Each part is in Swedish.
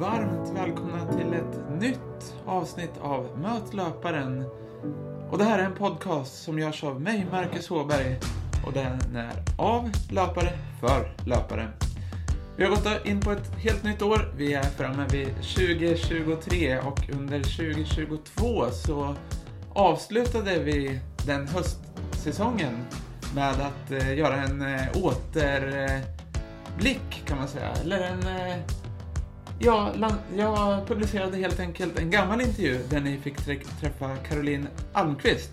varmt välkomna till ett nytt avsnitt av Möt löparen. Och det här är en podcast som görs av mig, Marcus Håberg. Och den är av löpare för löpare. Vi har gått in på ett helt nytt år. Vi är framme vid 2023 och under 2022 så avslutade vi den höstsäsongen med att eh, göra en eh, återblick kan man säga. Eller en... Eh, jag, jag publicerade helt enkelt en gammal intervju där ni fick träffa Caroline Almqvist.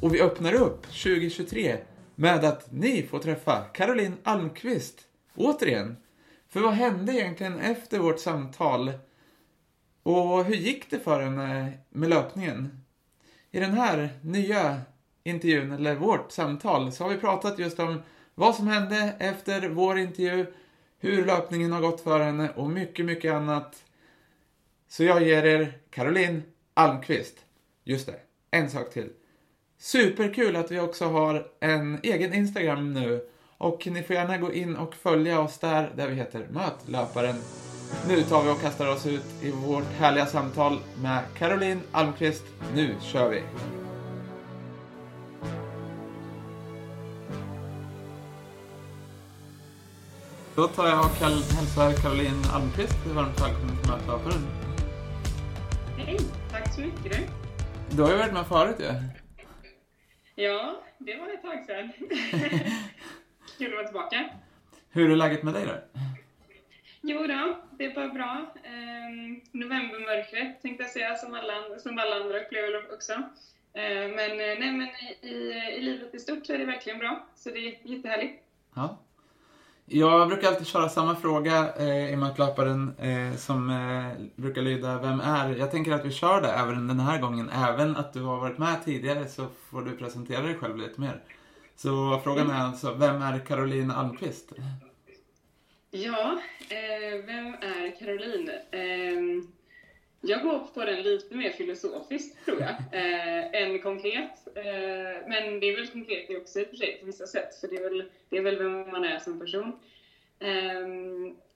Och vi öppnar upp 2023 med att ni får träffa Caroline Almqvist återigen. För vad hände egentligen efter vårt samtal? Och hur gick det för henne med löpningen? I den här nya intervjun, eller vårt samtal, så har vi pratat just om vad som hände efter vår intervju, hur löpningen har gått för henne och mycket, mycket annat. Så jag ger er Caroline Almqvist. Just det, en sak till. Superkul att vi också har en egen Instagram nu och ni får gärna gå in och följa oss där, där vi heter Möt löparen. Nu tar vi och kastar oss ut i vårt härliga samtal med Caroline Almqvist. Nu kör vi! Då tar jag och hälsar Caroline Almqvist varmt välkommen till Möt löparen. Hej, tack så mycket du. Du har ju varit med förut ju. Ja. ja, det var ett tag sedan. Kul att vara tillbaka. Hur är läget med dig då? Jo då, det är bara bra. Ehm, novembermörkret tänkte jag säga, som alla, som alla andra upplever också. Ehm, men eh, nej, men i, i livet i stort så är det verkligen bra, så det är jättehärligt. Ja. Jag brukar alltid köra samma fråga eh, i Mötlöparen eh, som eh, brukar lyda Vem är? Jag tänker att vi kör det även den här gången. Även att du har varit med tidigare så får du presentera dig själv lite mer. Så frågan är alltså, vem är Caroline Almqvist? Ja, eh, vem är Caroline? Ehm, jag går på den lite mer filosofiskt, tror jag, eh, än konkret. Eh, men det är väl konkret det också i och för sig, på vissa sätt, för det är väl, det är väl vem man är som person. Eh,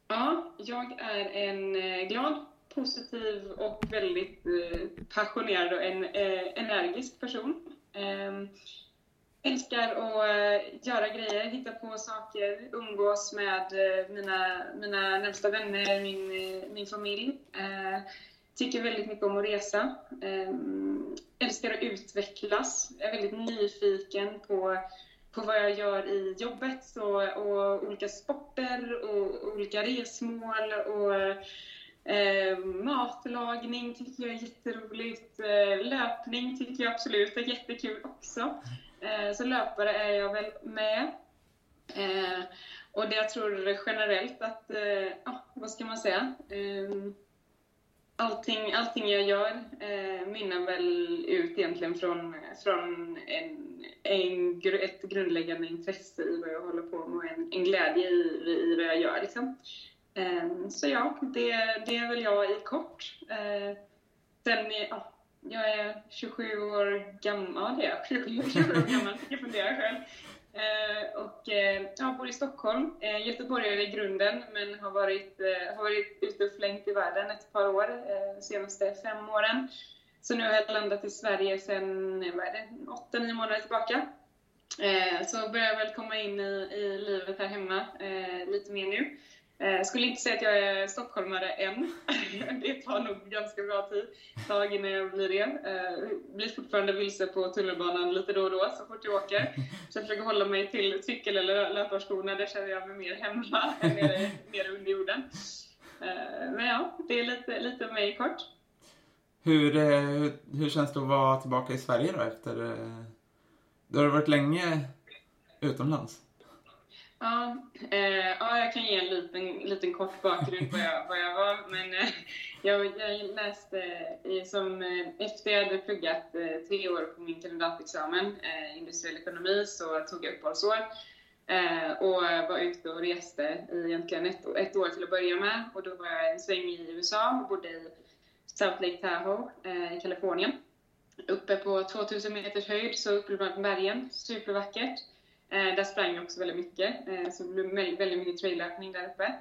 ja, jag är en eh, glad, positiv och väldigt eh, passionerad och en, eh, energisk person ehm, älskar att eh, göra grejer, hitta på saker, umgås med eh, mina, mina närmsta vänner, min, min familj. Tycker väldigt mycket om att resa. Ehm, älskar att utvecklas. Är väldigt nyfiken på, på vad jag gör i jobbet och, och olika sporter och olika resmål. Och, Eh, matlagning tycker jag är jätteroligt. Eh, löpning tycker jag absolut är jättekul också. Eh, så löpare är jag väl med. Eh, och det jag tror generellt att, eh, ja, vad ska man säga? Ehm, Allting, allting jag gör eh, mynnar väl ut egentligen från, från en, en, ett grundläggande intresse i vad jag håller på med och en, en glädje i, i vad jag gör. Liksom. Eh, så ja, det, det är väl jag i kort. Eh, sen, ja, jag är 27 år gammal, det är jag. 27 år gammal, jag funderar själv. Eh, och eh, jag bor i Stockholm, eh, göteborgare i grunden, men har varit, eh, har varit ute och flängt i världen ett par år, eh, de senaste fem åren. Så nu har jag landat i Sverige sedan, eh, vad är det, 8-9 månader tillbaka. Eh, så börjar jag väl komma in i, i livet här hemma eh, lite mer nu. Jag eh, skulle inte säga att jag är stockholmare än. Det tar nog ganska bra tid, tag innan jag blir det. Eh, blir fortfarande vilse på tunnelbanan lite då och då så fort jag åker. Så jag försöker hålla mig till cykel eller löparskorna, där känner jag mig mer hemma än nere, nere under jorden. Eh, men ja, det är lite, lite om mig kort. Hur, hur, hur känns det att vara tillbaka i Sverige då efter... Du har varit länge utomlands? Ja, eh, ja, jag kan ge en liten, liten kort bakgrund på jag, vad jag var. Men eh, jag, jag, läste, eh, som, eh, efter jag hade pluggat eh, tre år på min kandidatexamen, eh, industriell ekonomi, så tog jag uppehållsår. Eh, och var ute och reste i egentligen ett, ett år till att börja med. Och då var jag en sväng i USA och bodde i South Lake Tahoe eh, i Kalifornien. Uppe på 2000 meters höjd, så uppe bland bergen. Supervackert. Eh, där sprang jag också väldigt mycket, eh, så det blev väldigt mycket traillöpning där uppe.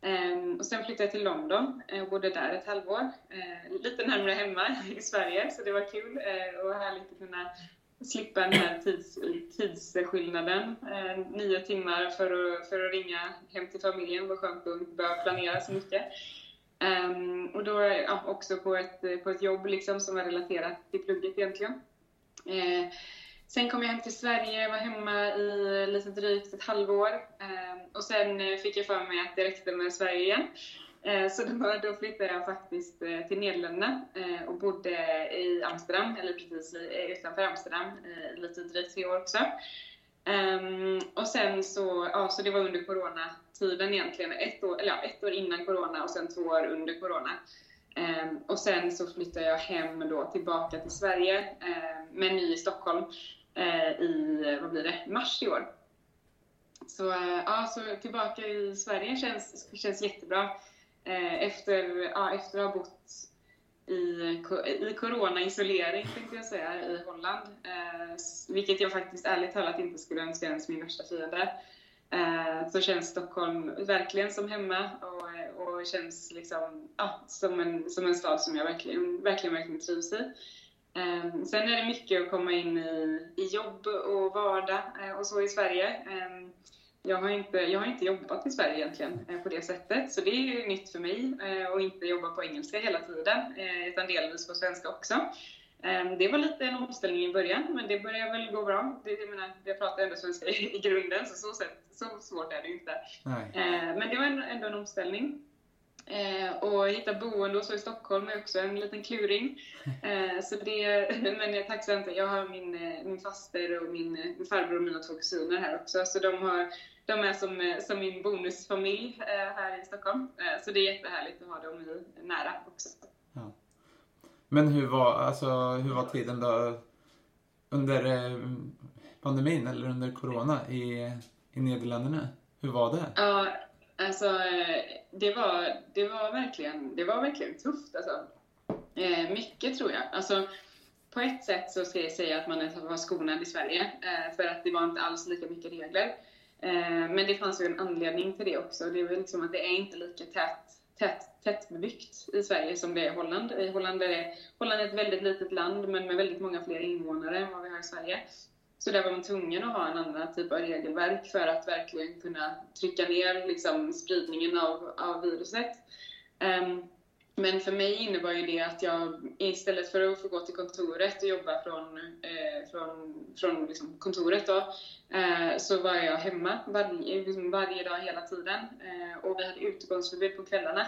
Ehm, och sen flyttade jag till London eh, och bodde där ett halvår. Eh, lite närmare hemma i Sverige, så det var kul eh, och härligt att kunna slippa den här tids, tidsskillnaden. Ehm, nio timmar för att, för att ringa hem till familjen var skönt att inte behöva planera så mycket. Um, och då ja, också på ett, på ett jobb liksom, som var relaterat till plugget egentligen. Sen kom jag hem till Sverige, var hemma i lite drygt ett halvår ehm, och sen eh, fick jag för mig att det räckte med Sverige igen. Ehm, så då, flyttade jag faktiskt eh, till Nederländerna eh, och bodde i Amsterdam, eller precis utanför Amsterdam, i lite drygt tre år också. Ehm, och sen så, ja, så det var under coronatiden egentligen, ett år, eller ja, ett år innan corona och sen två år under corona. Och sen så flyttade jag hem då tillbaka till Sverige, men ny i Stockholm Eh, i, vad blir det, mars i år. Så, eh, ja, så tillbaka i Sverige känns, känns jättebra. Eh, efter, ja, efter att ha bott i, i corona-isolering, tänkte jag säga, i Holland. Eh, vilket jag faktiskt ärligt talat inte skulle önska ens min värsta fiende. Eh, så känns Stockholm verkligen som hemma och, och känns liksom, ja, som, en, som en stad som jag verkligen, verkligen, verkligen trivs i. Um, sen är det mycket att komma in i, i jobb och vardag uh, och så i Sverige. Um, jag, har inte, jag har inte jobbat i Sverige egentligen uh, på det sättet, så det är ju nytt för mig uh, att inte jobba på engelska hela tiden, utan delvis på svenska också. Um, det var lite en omställning i början, men det börjar väl gå bra. Det, jag, menar, jag pratar ändå svenska i, grunden, så så, sätt, så svårt är det inte. men det var ändå en omställning. Eh, och hitta boende och så i Stockholm är också en liten kluring. Eh, så det, men jag är tacksam jag har min, eh, min faster och min, min farbror och mina två kusiner här också. Så de, har, de är som, eh, som min bonusfamilj eh, här i Stockholm. Eh, så det är jättehärligt att ha dem i, nära också. Ja. Men hur var, alltså, hur var tiden då under pandemin eller under corona i, i Nederländerna? Hur var det? Ja, Alltså, eh, det var, det var, verkligen, det var verkligen tufft. Alltså. Eh, mycket tror jag. Alltså, på ett sätt så ska jag säga att man var skonad i Sverige, eh, för att det var inte alls lika mycket regler. Eh, men det fanns ju en anledning till det också. Det är väl liksom att det är inte lika tätt, tätt, tättbebyggt i Sverige som det är i Holland. I Holland är, Holland är ett väldigt litet land, men med väldigt många fler invånare än vad vi har i Sverige. Så där var man tvungen att ha en annan typ av regelverk för att verkligen kunna trycka ner liksom, spridningen av, av viruset. Um, men för mig innebar ju det att jag istället för att få gå till kontoret och jobba från, eh, från, från liksom kontoret då, eh, så var jag hemma varje, liksom varje dag hela tiden. Eh, och vi hade utegångsförbud på kvällarna.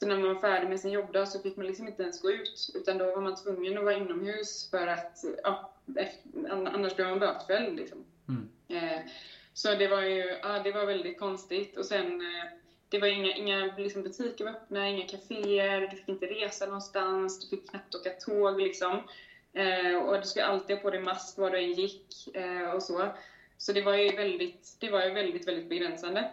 Så när man var färdig med sin jobbdag så fick man liksom inte ens gå ut, utan då var man tvungen att vara inomhus för att ja, annars blir man bötfälld. Liksom. Mm. Eh, så det var ju ja, det var väldigt konstigt. Och sen, eh, det var inga, inga liksom butiker var öppna, inga kaféer, du fick inte resa någonstans, du fick knappt åka tåg. Liksom. Eh, och du skulle alltid ha på dig mask var du än gick och så. Så det var ju väldigt, det var ju väldigt, väldigt begränsande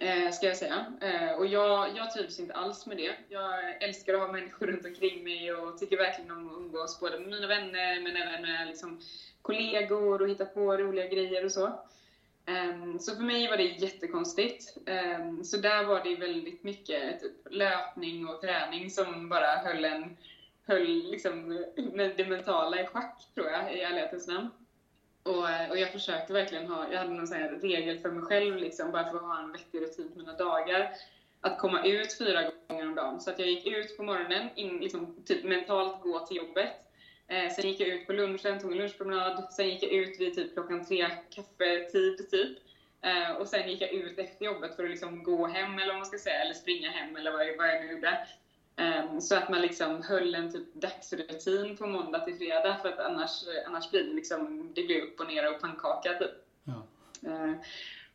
eh, ska jag säga. Eh, och jag, jag trivs inte alls med det. Jag älskar att ha människor runt omkring mig och tycker verkligen om att umgås både med mina vänner men även med liksom, kollegor och hitta på roliga grejer och så. Ehm, så för mig var det jättekonstigt. Ehm, så där var det väldigt mycket typ, löpning och träning som bara höll en höll liksom, det mentala i schack, tror jag, i ärlighetens namn. Och, eh, och jag försökte verkligen ha, jag hade någon sån här regel för mig själv, liksom, bara för att ha en vettig rutin på mina dagar. Att komma ut fyra gånger om dagen. Så att jag gick ut på morgonen, in, liksom, typ mentalt gå till jobbet. Eh, sen gick jag ut på lunchen, tog en lunchpromenad. Sen gick jag ut vid typ klockan tre, kaffetid typ. Eh, och sen gick jag ut efter jobbet för att liksom gå hem, eller vad man ska säga, eller springa hem eller vad vad jag nu gjorde. Um, så att man liksom höll en typ dagsrutin på måndag till fredag för att annars, annars blir det liksom, det blir upp och ner och pannkaka typ. Ja. Uh,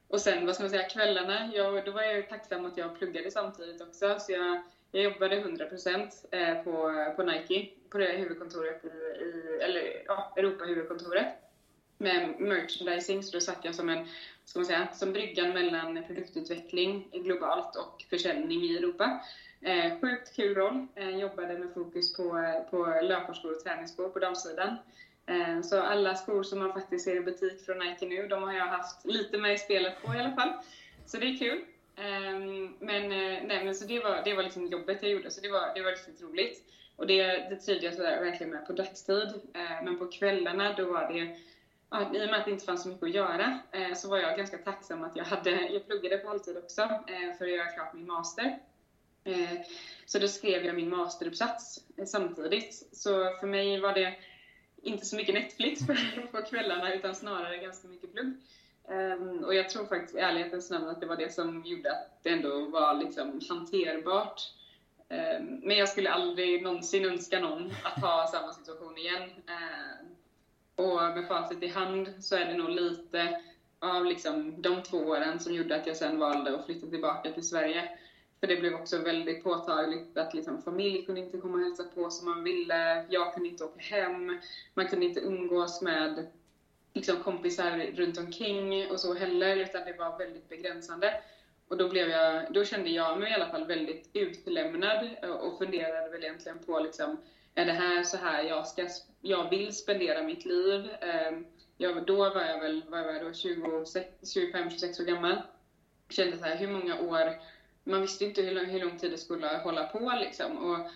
och sen, vad ska man säga, kvällarna, jag, då var jag tacksam att jag pluggade samtidigt också. Så jag, jag jobbade 100% eh, på, på Nike, på det huvudkontoret i, i eller ja, Europa-huvudkontoret med merchandising, så då satt jag som en, ska man säga, som bryggan mellan produktutveckling globalt och försäljning i Europa. Eh, sjukt kul roll. Eh, jobbade med fokus på, på löparskor och träningsskor på damsidan. Eh, så alla skor som man faktiskt ser i butik från Nike nu, de har jag haft lite med i spelet på i alla fall. Så det är kul. Eh, men, eh, nej, men så det var, det var liksom jobbet jag gjorde, så det var, det var riktigt roligt. Och det, det trivdes jag sådär verkligen med på dagstid. Eh, men på kvällarna då var det, ja, i och med att det inte fanns så mycket att göra, så var jag ganska tacksam att jag hade, jag pluggade på halvtid också för att göra klart min master. Eh, så då skrev jag min masteruppsats eh, samtidigt. Så för mig var det inte så mycket Netflix på kvällarna utan snarare ganska mycket plugg. Ehm, och jag tror faktiskt i ärlighetens namn att det var det som gjorde att det ändå var liksom hanterbart. Ehm, men jag skulle aldrig någonsin önska någon att ha samma situation igen. Ehm, och med facit i hand så är det nog lite av liksom de två åren som gjorde att jag sen valde att flytta tillbaka till Sverige. För det blev också väldigt påtagligt att liksom, familj kunde inte komma och hälsa på som man ville. Jag kunde inte åka hem. Man kunde inte umgås med liksom, kompisar runt omkring och så heller, utan det var väldigt begränsande. Och då, blev jag, då kände jag mig i alla fall väldigt utlämnad och funderade väl egentligen på liksom, är det här så här jag, ska, jag vill spendera mitt liv? Ehm, jag, då var jag väl, var jag då, 25-26 år gammal. Kände så här, hur många år man visste inte hur, hur lång tid det skulle hålla på liksom. Och,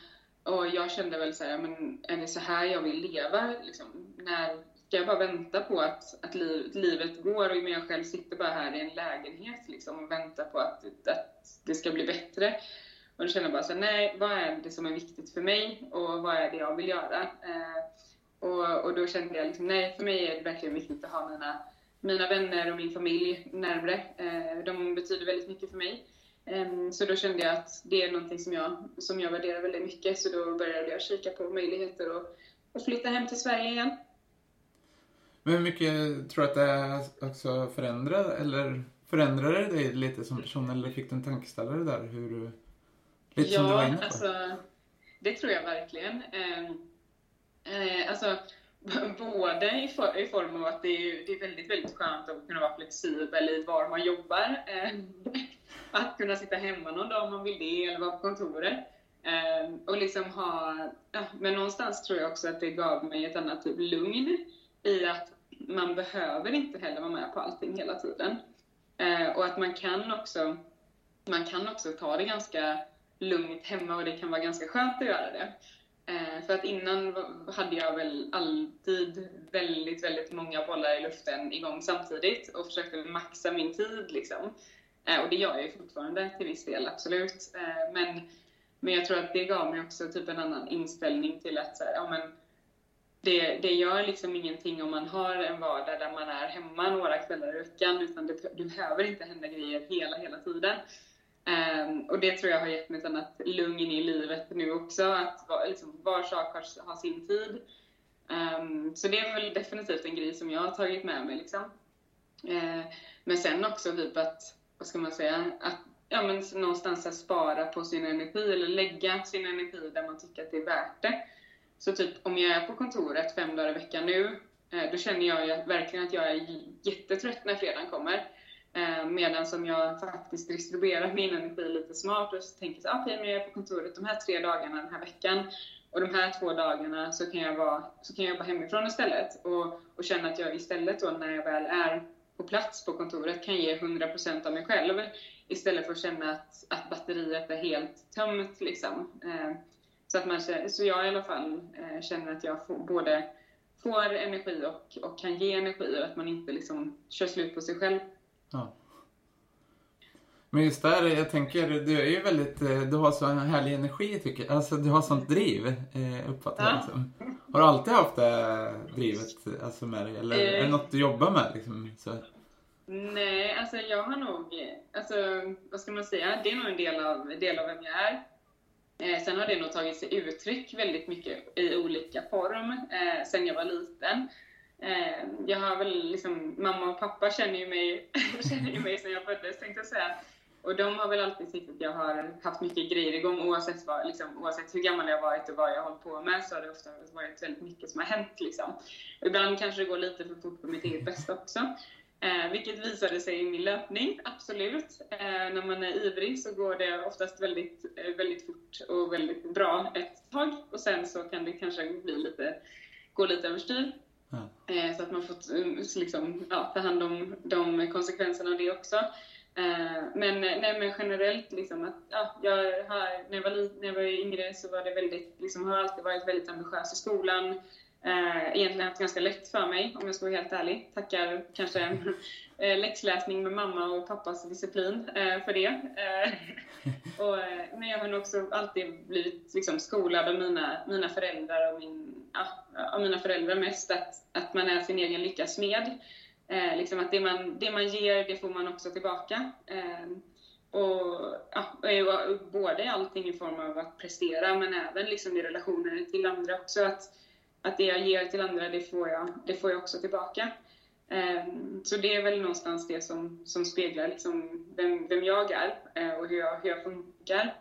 och jag kände väl såhär, men är det så här jag vill leva? Liksom, när ska jag bara vänta på att, att liv, livet går och jag själv sitter bara här i en lägenhet liksom, och väntar på att, att det ska bli bättre? Och då kände jag bara så nej, vad är det som är viktigt för mig och vad är det jag vill göra? Eh, och, och då kände jag liksom, nej, för mig är det verkligen viktigt att ha mina, mina vänner och min familj närmre. Eh, de betyder väldigt mycket för mig. Ehm, så då kände jag att det är någonting som jag, som jag värderar väldigt mycket, så då började jag kika på möjligheter att, att flytta hem till Sverige igen. Men hur mycket tror du att det också förändrade, eller förändrade det dig lite som person, eller fick du en tankeställare där? Hur, lite ja, som du var inne på. Alltså, det tror jag verkligen. Eh, eh, alltså, både i, for, i, form av att det är, det är väldigt, väldigt skönt att kunna vara flexibel i var man jobbar. Eh, att kunna sitta hemma någon dag om man vill det, eller vara på kontoret. Ehm, och liksom ha, ja, men någonstans tror jag också att det gav mig ett annat typ lugn i att man behöver inte heller vara med på allting hela tiden. Eh, och att man kan också, man kan också ta det ganska lugnt hemma och det kan vara ganska skönt att göra det. Eh, för att innan hade jag väl alltid väldigt, väldigt många bollar i luften igång samtidigt och försökte maxa min tid liksom. Eh, och det gör jag ju fortfarande till viss del, absolut. Eh, men, men jag tror att det gav mig också typ en annan inställning till att så här, ja, men det, det gör liksom ingenting om man har en vardag där man är hemma några kvällar i veckan, utan det, det behöver inte hända grejer hela, hela tiden. Um, och det tror jag har gett mig ett annat lugn i livet nu också, att liksom, var sak har, har sin tid. Um, så det är väl definitivt en grej som jag har tagit med mig. Liksom. Uh, men sen också typ att, vad ska man säga, att ja, men någonstans att spara på sin energi eller lägga sin energi där man tycker att det är värt det. Så typ om jag är på kontoret fem dagar i veckan nu, uh, då känner jag verkligen att jag är jättetrött när fredagen kommer. Eh, medan som jag faktiskt distribuerar min energi lite smart och tänker så ah, okej, okay, men jag är på kontoret de här tre dagarna den här veckan och de här två dagarna så kan jag, vara, så kan jag jobba hemifrån istället och, och känna att jag istället då när jag väl är på plats på kontoret kan ge 100% av mig själv istället för att känna att, att batteriet är helt tömt. Liksom. Eh, så, att man, så jag i alla fall eh, känner att jag får, både får energi och, och kan ge energi och att man inte liksom kör slut på sig själv. Ja. Men just där, jag tänker, du är ju väldigt, eh, du har så härlig energi tycker jag. Alltså du har sånt driv, eh, uppfattar jag liksom. Har du alltid haft det drivet alltså, med dig? Eller är det något du jobbar med liksom? Så? Nej, alltså jag har nog, alltså vad ska man säga, det är nog en del av, del av vem jag är. Eh, sen har det nog tagit sig uttryck väldigt mycket i olika form eh, sen jag var liten. Eh, jag har väl liksom, mamma och pappa känner ju mig, känner ju mig sedan jag föddes tänkte jag säga. Och de har väl alltid tyckt att jag har haft mycket grejer igång oavsett, vad, liksom, oavsett hur gammal jag varit och vad jag har hållit på med så har det ofta varit väldigt mycket som har hänt. Liksom. Ibland kanske det går lite för fort för mitt eget bästa också. Eh, vilket visade sig i min löpning, absolut. Eh, när man är ivrig så går det oftast väldigt, eh, väldigt fort och väldigt bra ett tag och sen så kan det kanske bli lite, gå lite överstyr. Ja. Eh, så att man får eh, liksom, ja, ta hand om de konsekvenserna av det också. Eh, men, nej, men generellt, liksom, att, ja, jag har, när, jag var, när jag var yngre så var det väldigt, liksom, har jag alltid varit väldigt ambitiös i skolan. Eh, egentligen haft ganska lätt för mig, om jag ska vara helt ärlig. Tackar kanske eh, läxläsning med mamma och pappas disciplin eh, för det. Eh, och, eh, men jag har nog också alltid blivit liksom, skolad av mina, mina föräldrar och min, ja, av mina föräldrar mest, att, att man är sin egen lyckas smed. Eh, liksom att det man, det man ger, det får man också tillbaka. Eh, och, ja, både allting i form av att prestera, men även liksom i relationer till andra också. Att, att det jag ger till andra, det får jag, det får jag också tillbaka. Ehm, så det är väl någonstans det som, som speglar liksom vem, vem jag är eh, och hur jag, hur jag funkar.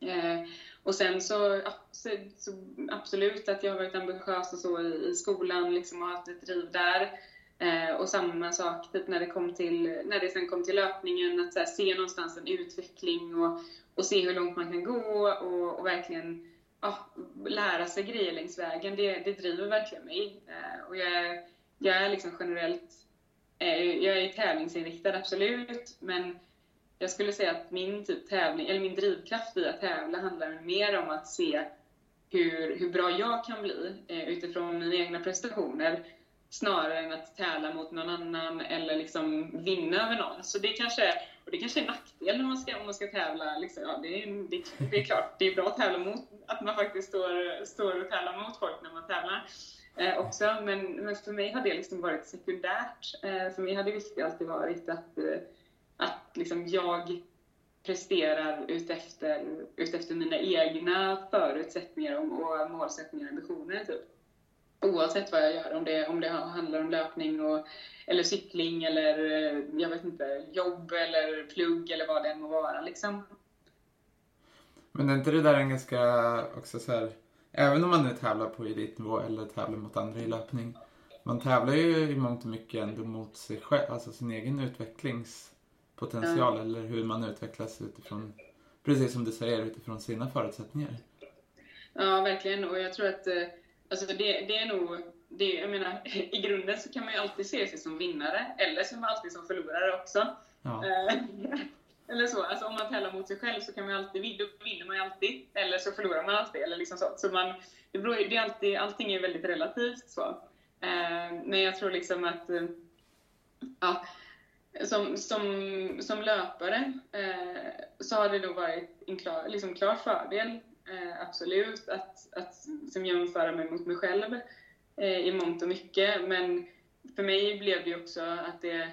Ehm, och sen så, så, så, absolut att jag har varit ambitiös och så i, i skolan liksom, och haft ett driv där. Ehm, och samma sak typ när det kom till, när det sen kom till löpningen, att här, se någonstans en utveckling och, och se hur långt man kan gå och, och verkligen ja, lära sig grejer längs vägen. Det, det driver verkligen mig. Eh, och jag, är, jag är liksom generellt, eh, jag är tävlingsinriktad absolut, men jag skulle säga att min typ tävling, eller min drivkraft i att tävla handlar mer om att se hur, hur bra jag kan bli eh, utifrån mina egna prestationer snarare än att tävla mot någon annan eller liksom vinna över någon. Så det kanske, och det kanske är en nackdel när man ska, om man ska tävla. Liksom, ja, det, är, det, det, är klart, det är bra att tävla mot, att man faktiskt står, står och tävlar mot folk när man tävlar. Eh, också, men, men för mig har det liksom varit sekundärt. Eh, för mig har det viktiga alltid varit att, eh, att liksom jag presterar utefter, utefter mina egna förutsättningar och, och målsättningar och ambitioner. Typ oavsett vad jag gör, om det, om det handlar om löpning och, eller cykling eller jag vet inte, jobb eller plugg eller vad det än må vara. Liksom. Men är inte det där en ganska, också så här, även om man nu tävlar på elitnivå eller tävlar mot andra i löpning, man tävlar ju i mångt och mycket ändå mot sig själv, alltså sin egen utvecklingspotential mm. eller hur man utvecklas utifrån, precis som du säger, utifrån sina förutsättningar. Ja, verkligen. Och jag tror att eh, Alltså det, det är nog, det, jag menar, i grunden så kan man ju alltid se sig som vinnare, eller som alltid som förlorare också. Ja. Eh, eller så, alltså om man tävlar mot sig själv så kan man alltid, då vinner man ju alltid, eller så förlorar man alltid. Eller liksom så. så man, det beror, det är alltid, allting är väldigt relativt. så. Eh, men jag tror liksom att, eh, ja, som, som, som löpare så har det då varit en klar, liksom klar fördel eh, absolut, att, att som jämföra mig mot mig själv eh, i mångt och mycket. Men för mig blev det också att det,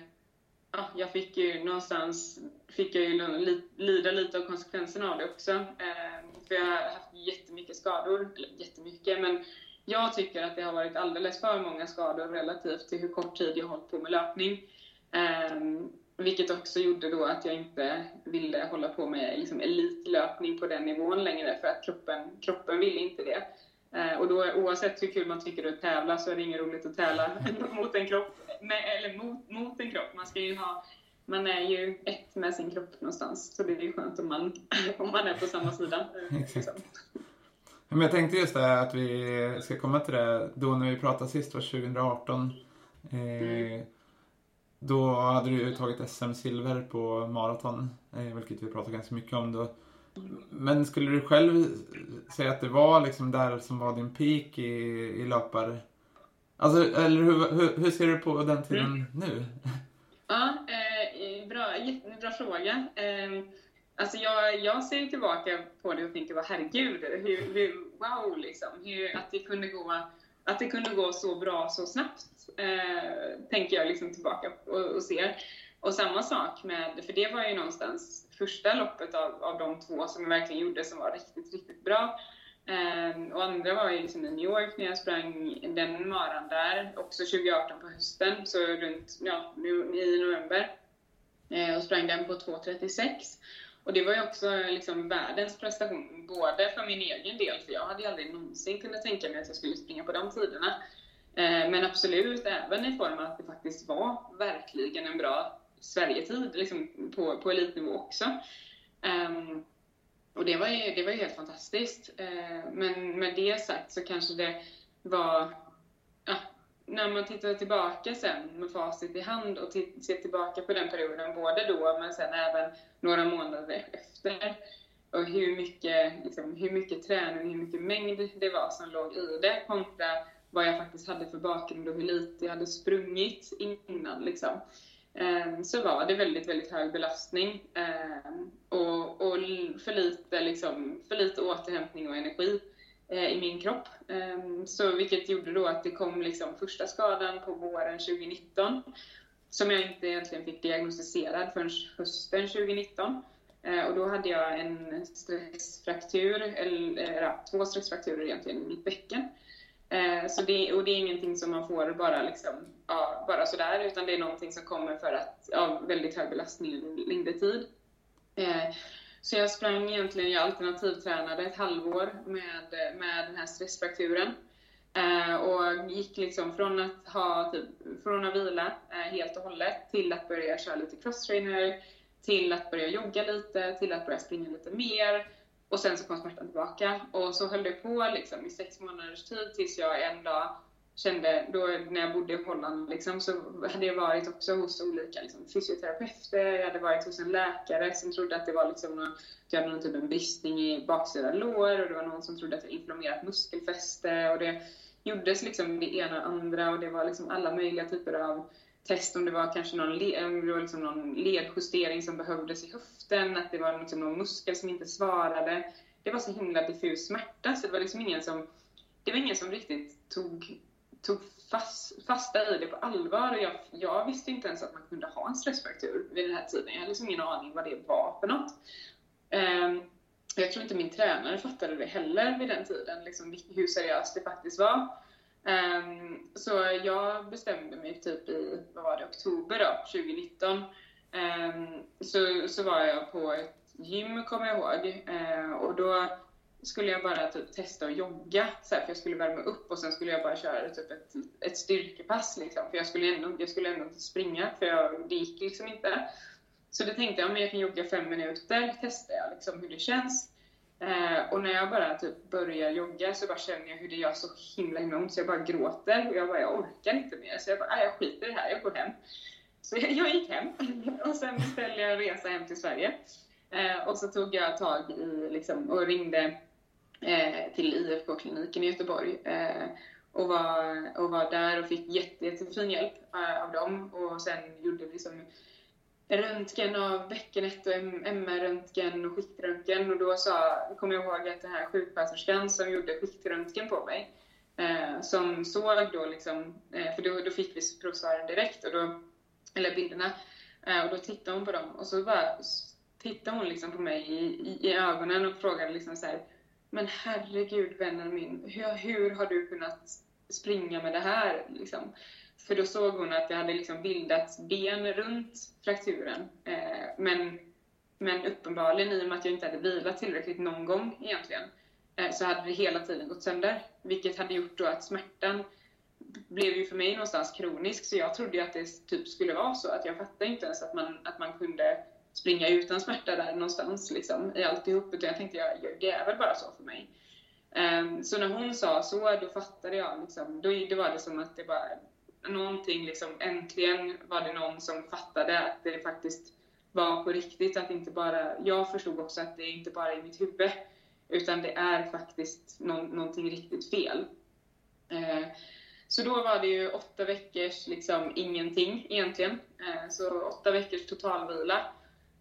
ja, jag fick ju någonstans, fick jag ju li, lida lite av konsekvenserna av det också. Eh, för jag har haft jättemycket skador, eller jättemycket, men jag tycker att det har varit alldeles för många skador relativt till hur kort tid jag har hållit på med löpning. Um, vilket också gjorde då att jag inte ville hålla på med liksom elitlöpning på den nivån längre för att kroppen, kroppen ville inte det. Eh, och då oavsett hur kul man tycker att tävla så är det inget roligt att tävla mot en kropp. Med, eller mot, mot en kropp. Man ska ju ha man är ju ett med sin kropp någonstans. Så det är ju skönt om man, om man är på samma sida. Liksom. Men jag tänkte just det att vi ska komma till det. Då när vi pratade sist var 2018. Eh, mm. Då hade du ju tagit SM-silver på maraton, eh, vilket vi pratade ganska mycket om då. Men skulle du själv säga att det var liksom där som var din peak i, i löpar... Alltså, eller hur, hur, hur ser du på den tiden mm. nu? Ja, eh, bra, jättebra fråga. Eh, alltså jag, jag ser tillbaka på det och tänker, vad herregud, hur, hur, wow liksom. Hur, att det kunde gå att det kunde gå så bra så snabbt, eh, tänker jag liksom tillbaka och, och ser. Och samma sak med, för det var ju någonstans första loppet av, av de två som jag verkligen gjorde som var riktigt, riktigt bra. Eh, och andra var ju liksom i New York när jag sprang den maran där, också 2018 på hösten, så runt, ja, nu, i november. Eh, och sprang den på 2.36. Och det var ju också liksom världens prestation, både för min egen del, för jag hade ju aldrig någonsin kunnat tänka mig att jag skulle springa på de tiderna. Eh, men absolut även i form av att det faktiskt var verkligen en bra Sverigetid liksom på, på elitnivå också. Um, och det var, ju, det var ju helt fantastiskt. Uh, men med det sagt så kanske det var... Ja, när man tittar tillbaka sen med facit i hand och ser tillbaka på den perioden, både då men sen även några månader efter, och hur mycket, liksom, hur mycket träning, hur mycket mängd det var som låg i det kontra vad jag faktiskt hade för bakgrund och hur lite jag hade sprungit innan. Liksom. Ehm, så var det väldigt, väldigt hög belastning ehm, och, och för, lite, liksom, för lite återhämtning och energi eh, i min kropp. Ehm, så vilket gjorde då att det kom liksom första skadan på våren 2019 som jag inte egentligen fick diagnostiserad förrän hösten 2019. Eh, och då hade jag en stressfraktur, eller eh, ja, två stressfrakturer egentligen i mitt bäcken. Eh, så det, och det är ingenting som man får bara, liksom, ja, bara sådär, utan det är någonting som kommer för att, ja, väldigt hög belastning under längre tid. Eh, så jag sprang egentligen, jag alternativtränade ett halvår med, med den här stressfrakturen. Eh, och gick liksom från att, ha, typ, från att vila eh, helt och hållet till att börja köra lite crosstrainer, till att börja jogga lite, till att börja springa lite mer och sen så kom smärtan tillbaka. Och så höll det på liksom, i sex månaders tid tills jag en dag kände, då när jag bodde i Holland, liksom, så hade jag varit också hos olika liksom, fysioterapeuter, jag hade varit hos en läkare som trodde att det var liksom någon, att jag hade någon typ av bristning i baksida lår och det var någon som trodde att jag inflammerat muskelfäste och det gjordes liksom det ena och andra och det var liksom alla möjliga typer av test om det var kanske någon, det var liksom någon ledjustering som behövdes i höften, att det var liksom någon muskel som inte svarade. Det var så himla diffus smärta så det var liksom ingen som, det var ingen som riktigt tog, tog fast, fasta i det på allvar. Och jag, jag visste inte ens att man kunde ha en stressfraktur vid den här tiden. Jag hade liksom ingen aning vad det var för något. Um, jag tror inte min tränare fattade det heller vid den tiden, liksom hur seriöst det faktiskt var. Um, så jag bestämde mig typ i, vad var det, oktober då, 2019. Um, ehm, så, så var jag på ett gym, kommer jag ihåg. Uh, och då skulle jag bara typ testa att jogga, så här, för jag skulle värma upp och sen skulle jag bara köra typ ett, ett styrkepass. Liksom, för jag skulle, ändå, jag skulle ändå inte springa, för jag, det gick liksom inte. Så då tänkte jag, men jag kan jogga fem minuter, testar jag liksom hur det känns. Eh, och när jag bara typ börjar jogga så bara känner jag hur det gör så himla himla ont så jag bara gråter och jag bara, jag orkar inte mer. Så jag bara, jag skiter i det här, jag går hem. Så jag, jag gick hem och sen beställde jag en resa hem till Sverige. Eh, och så tog jag tag i liksom, och ringde eh, till IFK-kliniken i Göteborg. Eh, och, var, och var där och fick jätte, jättefin hjälp eh, av dem. Och sen gjorde vi liksom röntgen av bäckenet och MR-röntgen och skiktröntgen. Och då sa, kommer jag ihåg att den här sjuksköterskan som gjorde skiktröntgen på mig eh, som såg då liksom, eh, för då, då fick vi provsvaren direkt och då, eller bilderna eh, och då tittade hon på dem. Och så bara tittade hon liksom på mig i, i, i ögonen och frågade liksom så här, men herregud vännen min, hur, hur har du kunnat springa med det här? Liksom? För då såg hon att det hade liksom bildats ben runt frakturen. Eh, men, men uppenbarligen, i och med att jag inte hade vilat tillräckligt någon gång egentligen, eh, så hade det hela tiden gått sönder. Vilket hade gjort då att smärtan blev ju för mig någonstans kronisk, så jag trodde ju att det typ skulle vara så. Att jag fattade inte ens att man, att man kunde springa utan smärta där någonstans liksom, i alltihop. Utan jag tänkte, ja, det är väl bara så för mig. Ehm, så när hon sa så, då fattade jag liksom, då, då var det som att det bara någonting liksom, äntligen var det någon som fattade att det faktiskt var på riktigt. Att inte bara, jag förstod också att det inte bara är i mitt huvud, utan det är faktiskt no någonting riktigt fel. Eh, så då var det ju åtta veckors liksom ingenting egentligen. Eh, så åtta veckors totalvila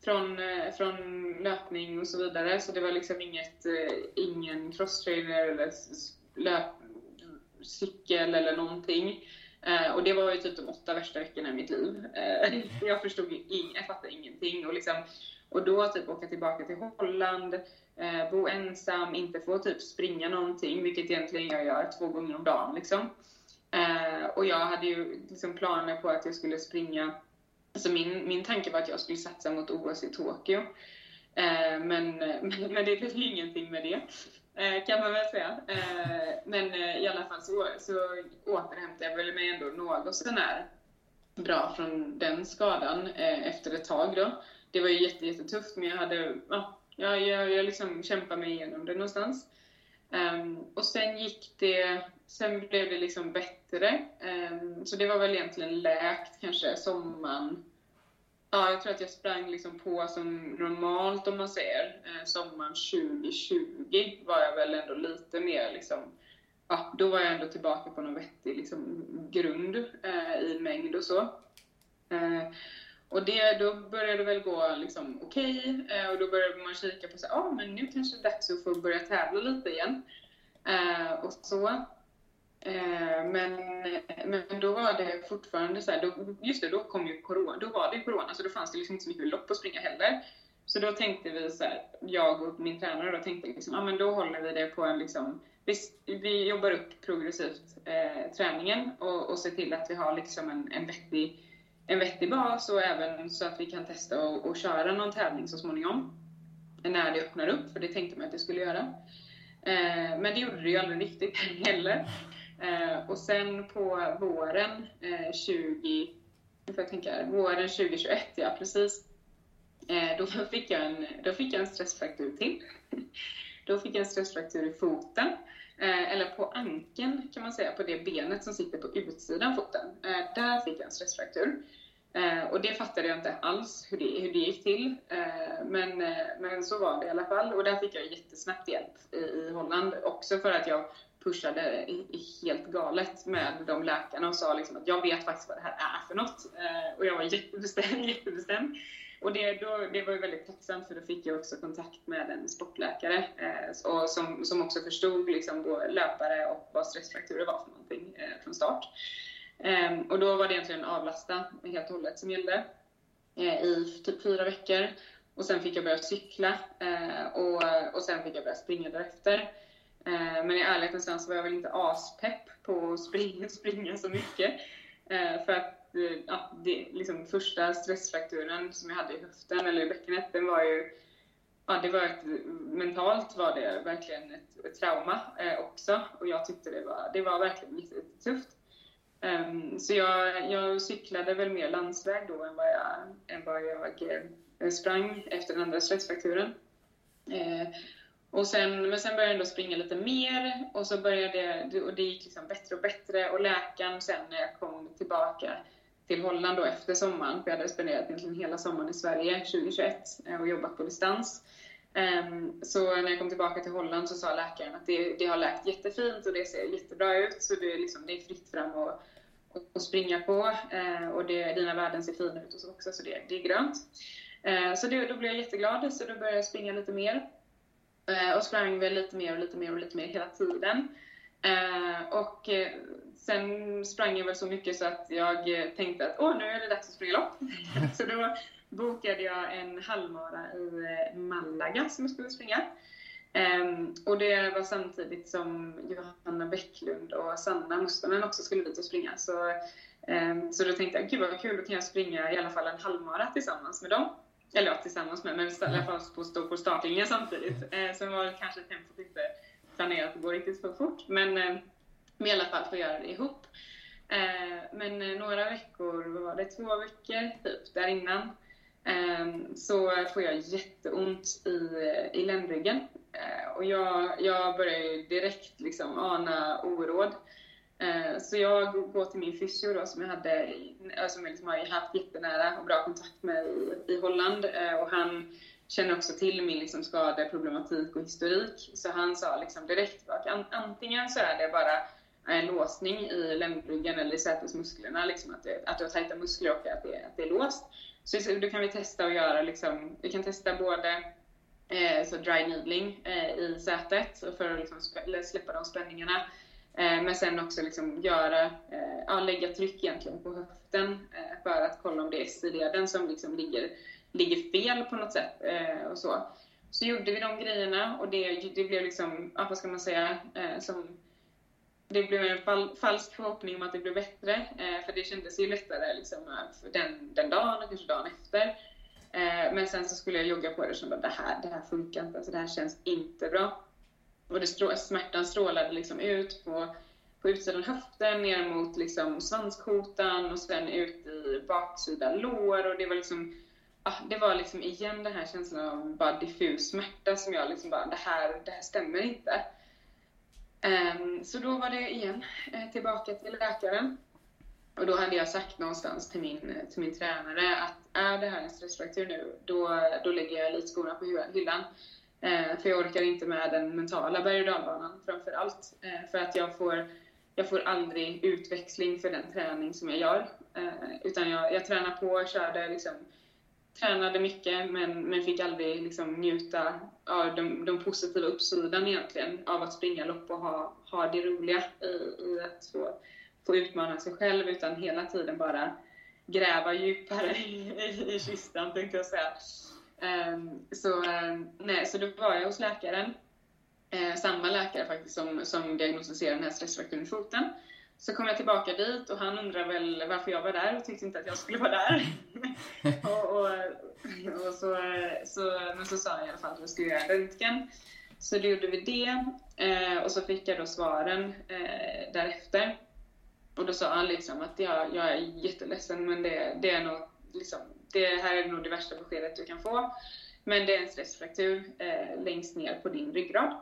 från, eh, från löpning och så vidare. Så det var liksom inget, eh, ingen crosstrainer eller löp, cykel eller någonting. Eh, och det var ju typ de åtta värsta veckorna i mitt liv. Eh, jag förstod ing, jag fattade ingenting. Och, liksom, och då typ åka tillbaka till Holland, eh, bo ensam, inte få typ springa någonting, vilket egentligen jag gör två gånger om dagen. Liksom. Eh, och jag hade ju liksom planer på att jag skulle springa, alltså min, min tanke var att jag skulle satsa mot OS i Tokyo. Eh, men, men, men det blev ju ingenting med det. Eh, kan man väl säga. Eh, men eh, i alla fall så, så återhämtade jag väl mig ändå något sånär bra från den skadan efter ett tag då. Det var ju jättetufft men jag hade, ja, jag, jag, jag liksom kämpade mig igenom det någonstans. Ehm, och sen gick det, sen blev det liksom bättre. Ehm, så det var väl egentligen läkt kanske sommaren. Ja, jag tror att jag sprang liksom på som normalt om man säger. Eh, sommaren 2020 var jag väl ändå lite mer liksom, ja, då var jag ändå tillbaka på någon vettig liksom, grund eh, i mängd och så. Eh, och det, då började det väl gå liksom okej okay, eh, och då började man kika på så ah, men nu kanske det är dags att få börja tävla lite igen. Eh, och så. Eh, men, men då var det fortfarande så här, då, just det, då kom ju corona, då var det ju corona så då fanns det liksom inte så mycket lopp att springa heller. Så då tänkte vi så här, jag och min tränare då tänkte liksom, ja ah, men då håller vi det på en liksom, vi, vi jobbar upp progressivt eh, träningen och, och ser till att vi har liksom en, en vettig en vettig bas och även så att vi kan testa och, och köra någon tävling så småningom. När det öppnar upp, för det tänkte man att det skulle göra. Eh, men det gjorde det ju aldrig riktigt heller. Eh, och sen på våren eh, 20, får jag tänka, våren 2021, ja precis. Eh, då, fick jag en, då fick jag en stressfraktur till. då fick jag en stressfraktur i foten. Eh, eller på ankeln kan man säga, på det benet som sitter på utsidan foten. Eh, där fick jag en stressfraktur. Eh, och det fattade jag inte alls hur det, hur det gick till. Eh, men, eh, men så var det i alla fall. Och där fick jag jättesnabbt hjälp i, i Holland. Också för att jag pushade helt galet med de läkarna och sa liksom att jag vet faktiskt vad det här är för något. Eh, och jag var jättebestämd, jättebestämd. Och det, då, det var ju väldigt tacksamt för då fick jag också kontakt med en sportläkare eh, och som, som också förstod liksom då löpare och vad stressfrakturer var för någonting eh, från start. Eh, och då var det egentligen avlasta helt och hållet som gällde eh, i typ fyra veckor. Och sen fick jag börja cykla eh, och, och sen fick jag börja springa därefter. Eh, men i ärlighetens namn så var jag väl inte aspepp på att springa, springa så mycket. Ehm, för att eh, ja, det, liksom första stressfrakturen som jag hade i höften eller i bäckenet, den var ju Ja, det var ett, mentalt var det verkligen ett, ett trauma eh, också och jag tyckte det var, det var verkligen jättetufft. Um, så jag, jag cyklade väl mer landsväg då än vad jag, än vad jag eh, sprang efter den andra stressfrakturen. Eh, och sen, men sen började jag ändå springa lite mer och så började det, och det gick liksom bättre och bättre och läkaren sen när jag kom tillbaka till Holland då efter sommaren, för jag hade spenderat egentligen hela sommaren i Sverige 2021 eh, och jobbat på distans. Ehm, så när jag kom tillbaka till Holland så sa läkaren att det, det har läkt jättefint och det ser jättebra ut så det är, liksom, det är fritt fram och, och springa på ehm, och det, dina värden ser fina ut och så också så det, det är grönt. Ehm, så det, då blev jag jätteglad så då började jag springa lite mer och sprang väl lite mer och lite mer och lite mer hela tiden. Och eh, sen sprang jag väl så mycket så att jag eh, tänkte att åh, nu är det dags att springa lopp. så då bokade jag en halvmara i eh, Malaga som jag skulle springa. Um, och det var samtidigt som Johanna Bäcklund och Sanna Mustonen också skulle dit och springa. Så, um, så då tänkte jag, gud vad kul, då kan jag springa i alla fall en halvmara tillsammans med dem. Eller ja, tillsammans med, men i alla fall stå på startlinjen samtidigt. Uh, sen var kanske tempot inte planerat att gå riktigt för fort. Men uh, men i alla fall få göra det ihop. Eh, men eh, några veckor, vad var det, två veckor typ där innan Ehm, så får jag jätteont i, i ländryggen. Eh, och jag, jag börjar direkt liksom ana oråd. Eh, så jag går till min fysio då, som jag hade, alltså, som jag liksom har haft jättenära och bra kontakt med i, i Holland. Eh, och han känner också till min liksom skadeproblematik och historik. Så han sa liksom direkt att antingen så är det bara en låsning i ländryggen eller i sätesmusklerna, liksom att, det, att du har tajta muskler och att det, att det är låst. Så då kan vi testa att göra, liksom, vi kan testa både eh, så dry needling eh, i sätet för att liksom släppa de spänningarna. Eh, men sen också liksom göra, eh, ja, lägga tryck egentligen på höften eh, för att kolla om det är sidleden som liksom ligger, ligger fel på något sätt. Eh, och så. så gjorde vi de grejerna och det, det blev liksom, ja, vad ska man säga, eh, som det blev en fal falsk förhoppning om att det blev bättre, eh, för det kändes ju lättare liksom, eh, den, den dagen och kanske dagen efter. Eh, men sen så skulle jag jogga på det och kände att det här, det här funkar inte, alltså, det här känns inte bra. Och det strå smärtan strålade liksom ut på, på utsidan höften, ner mot liksom svanskotan och sen ut i baksida lår och det var liksom ah, det var liksom igen den här känslan av bara diffus smärta som jag liksom bara, det här, det här stämmer inte. Um, så då var det igen eh, tillbaka till läkaren. Och då hade jag sagt någonstans till min, eh, till min tränare att är det här en stressfraktur nu, då, då lägger jag elitskorna på hyllan. Eh, för jag orkar inte med den mentala berg och dalbanan framför allt. Eh, för att jag får, jag får aldrig utväxling för den träning som jag gör. Eh, utan jag, jag tränar på, körde liksom, tränade mycket men, men fick aldrig liksom njuta av de, de positiva uppsidan egentligen av att springa lopp och ha, ha det roliga i, i att få, få utmana sig själv utan hela tiden bara gräva djupare i, i, i kistan tänkte jag säga. Um, så, um, nej, så då var jag hos läkaren, uh, samma läkare faktiskt som, som diagnostiserade den här stressfrakturen i foten. Så kom jag tillbaka dit och han undrade väl varför jag var där och tyckte inte att jag skulle vara där. och, och, och, så, så, men så sa jag i alla fall att jag skulle göra röntgen. Så då gjorde vi det eh, och så fick jag då svaren eh, därefter. Och då sa han liksom att jag, jag är jätteledsen men det, det är nog liksom, det här är nog det värsta beskedet du kan få. Men det är en stressfraktur eh, längst ner på din ryggrad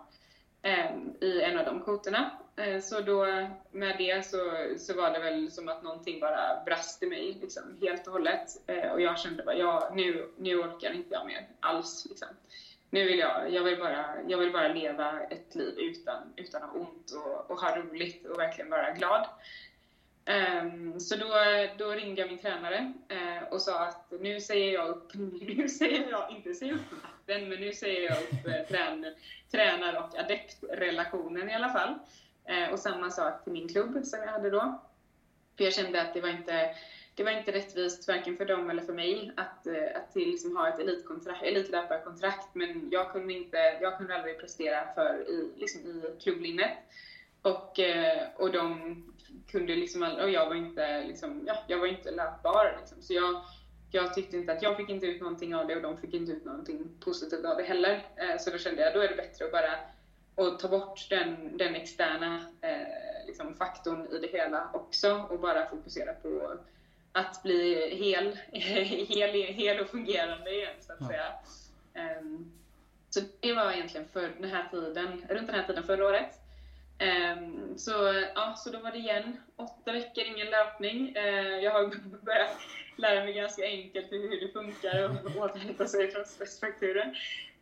eh, i en av de kotorna. Eh, så då med det så, så var det väl som att någonting bara brast i mig liksom, helt och hållet. Eh, och jag kände bara, ja, nu, nu orkar inte jag mer alls. Liksom. Nu vill jag, jag vill, bara, jag vill bara leva ett liv utan, utan att ha ont och, och ha roligt och verkligen vara glad. Um, så då, då ringde jag min tränare uh, och sa att nu säger jag upp, nu säger jag, inte säger upp matten, men nu säger jag upp uh, trän, tränar och adeptrelationen i alla fall. Eh, och samma sak till min klubb som jag hade då. För jag kände att det var inte, det var inte rättvist varken för dem eller för mig att, eh, att liksom ha ett elitkontrakt, elitlöparkontrakt, men jag kunde, inte, jag kunde aldrig prestera för i, liksom i klubblinnet. Och, eh, och de kunde liksom aldrig, och jag var inte, liksom, ja, jag var inte löpbar. Liksom. Så jag, jag tyckte inte att jag fick inte ut någonting av det och de fick inte ut någonting positivt av det heller. Så då kände jag, då är det bättre att bara och ta bort den, den externa eh, liksom faktorn i det hela också och bara fokusera på att bli hel, hel, hel och fungerande igen så att ja. säga. Um, så det var egentligen för den här tiden, runt den här tiden förra året. Um, så, ja, så då var det igen åtta veckor, ingen löpning. Uh, jag har börjat lära mig ganska enkelt hur det funkar att återhämta sig från stressfrakturen.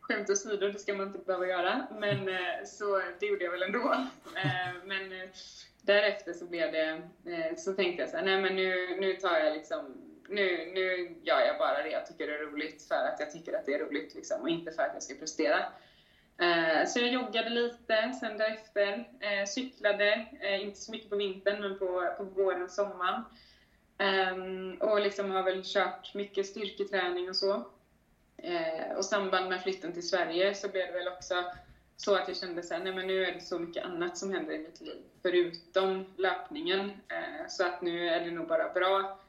Skämt åsido, det ska man inte behöva göra. Men uh, så det gjorde jag väl ändå. Uh, men därefter så blev det, så tänkte jag så här, nej men nu, nu tar jag liksom nu, nu gör jag bara det jag tycker är roligt för att jag tycker att det är roligt liksom, och inte för att jag ska prestera. Eh, så jag joggade lite sen därefter, eh, cyklade, eh, inte så mycket på vintern men på, på våren och sommaren. Ehm, och liksom har väl kört mycket styrketräning och så. Eh, och i samband med flytten till Sverige så blev det väl också så att jag kände att nu är det så mycket annat som händer i mitt liv förutom löpningen. Eh, så att nu är det nog bara bra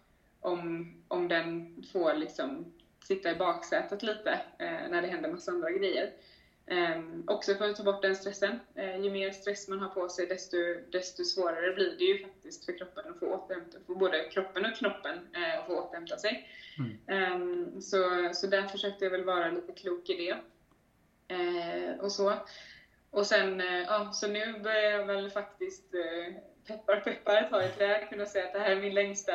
om, om den får liksom sitta i baksätet lite eh, när det händer massa andra grejer. Um, också för att ta bort den stressen. Uh, ju mer stress man har på sig desto, desto svårare blir det ju faktiskt för kroppen att få återhämta, för både kroppen och knoppen uh, att få återhämta sig. Mm. Um, så, så där försökte jag väl vara lite klok i det. Och så. Och sen, ja, så nu börjar jag väl faktiskt, peppar peppar, ta i trä, kunna säga att det här är min längsta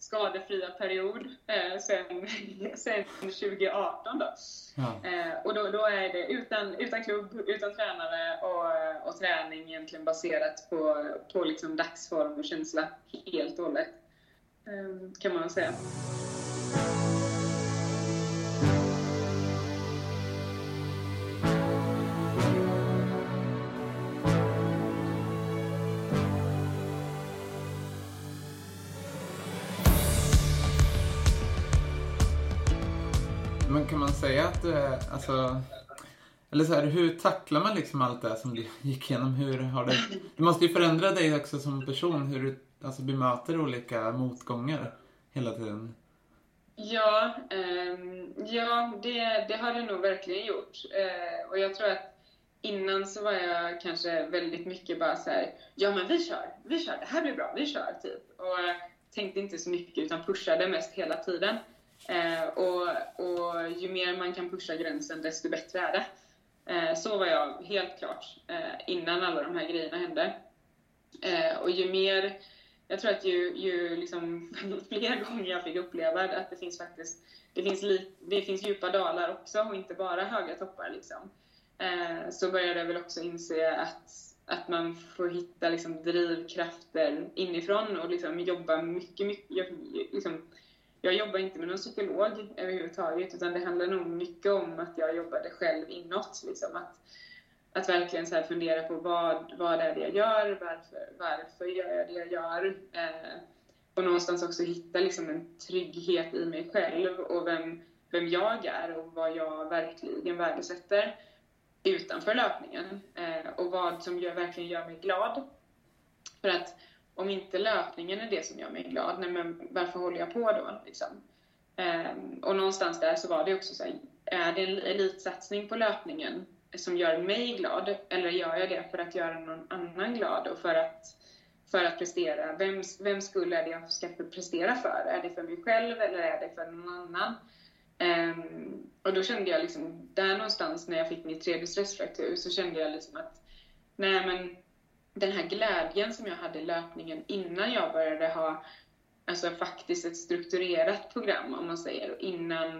skadefria period eh, sen, sen 2018 då. Ja. Eh, och då, då, är det utan, utan klubb, utan tränare och, och träning egentligen baserat på, på liksom dagsform och känsla helt och hållet. Eh, kan man säga. Man säga att, eh, alltså, eller så här, hur tacklar man liksom allt det som du gick igenom? Hur har det, det måste ju förändra dig också som person, hur du alltså, bemöter olika motgångar hela tiden. Ja, eh, ja det, det har det nog verkligen gjort. Eh, och jag tror att innan så var jag kanske väldigt mycket bara så här, ja men vi kör, vi kör, det här blir bra, vi kör typ. Och tänkte inte så mycket utan pushade mest hela tiden. Eh, och, och ju mer man kan pusha gränsen desto bättre är det. Eh, så var jag helt klart eh, innan alla de här grejerna hände. Eh, och ju mer, jag tror att ju, ju liksom, fler gånger jag fick uppleva att det finns faktiskt, det finns, li, det finns djupa dalar också och inte bara höga toppar liksom. Eh, så började jag väl också inse att, att man får hitta liksom drivkrafter inifrån och liksom jobba mycket, mycket, liksom, jag jobbar inte med någon psykolog överhuvudtaget utan det handlar nog mycket om att jag jobbade själv inåt. Liksom, att, att verkligen så fundera på vad, vad är det jag gör, varför, varför gör jag det jag gör? Eh, och någonstans också hitta liksom en trygghet i mig själv och vem, vem jag är och vad jag verkligen värdesätter utanför löpningen. Eh, och vad som gör, verkligen gör mig glad. För att om inte löpningen är det som gör mig glad, nej men varför håller jag på då? Liksom? Um, och någonstans där så var det också så här, är det en elitsatsning på löpningen som gör mig glad eller gör jag det för att göra någon annan glad och för att, för att prestera? Vem, vem skulle är det jag ska prestera för? Är det för mig själv eller är det för någon annan? Um, och då kände jag liksom, där någonstans när jag fick min tredje stressfraktur så kände jag liksom att nej men den här glädjen som jag hade i löpningen innan jag började ha alltså faktiskt ett strukturerat program om man säger innan,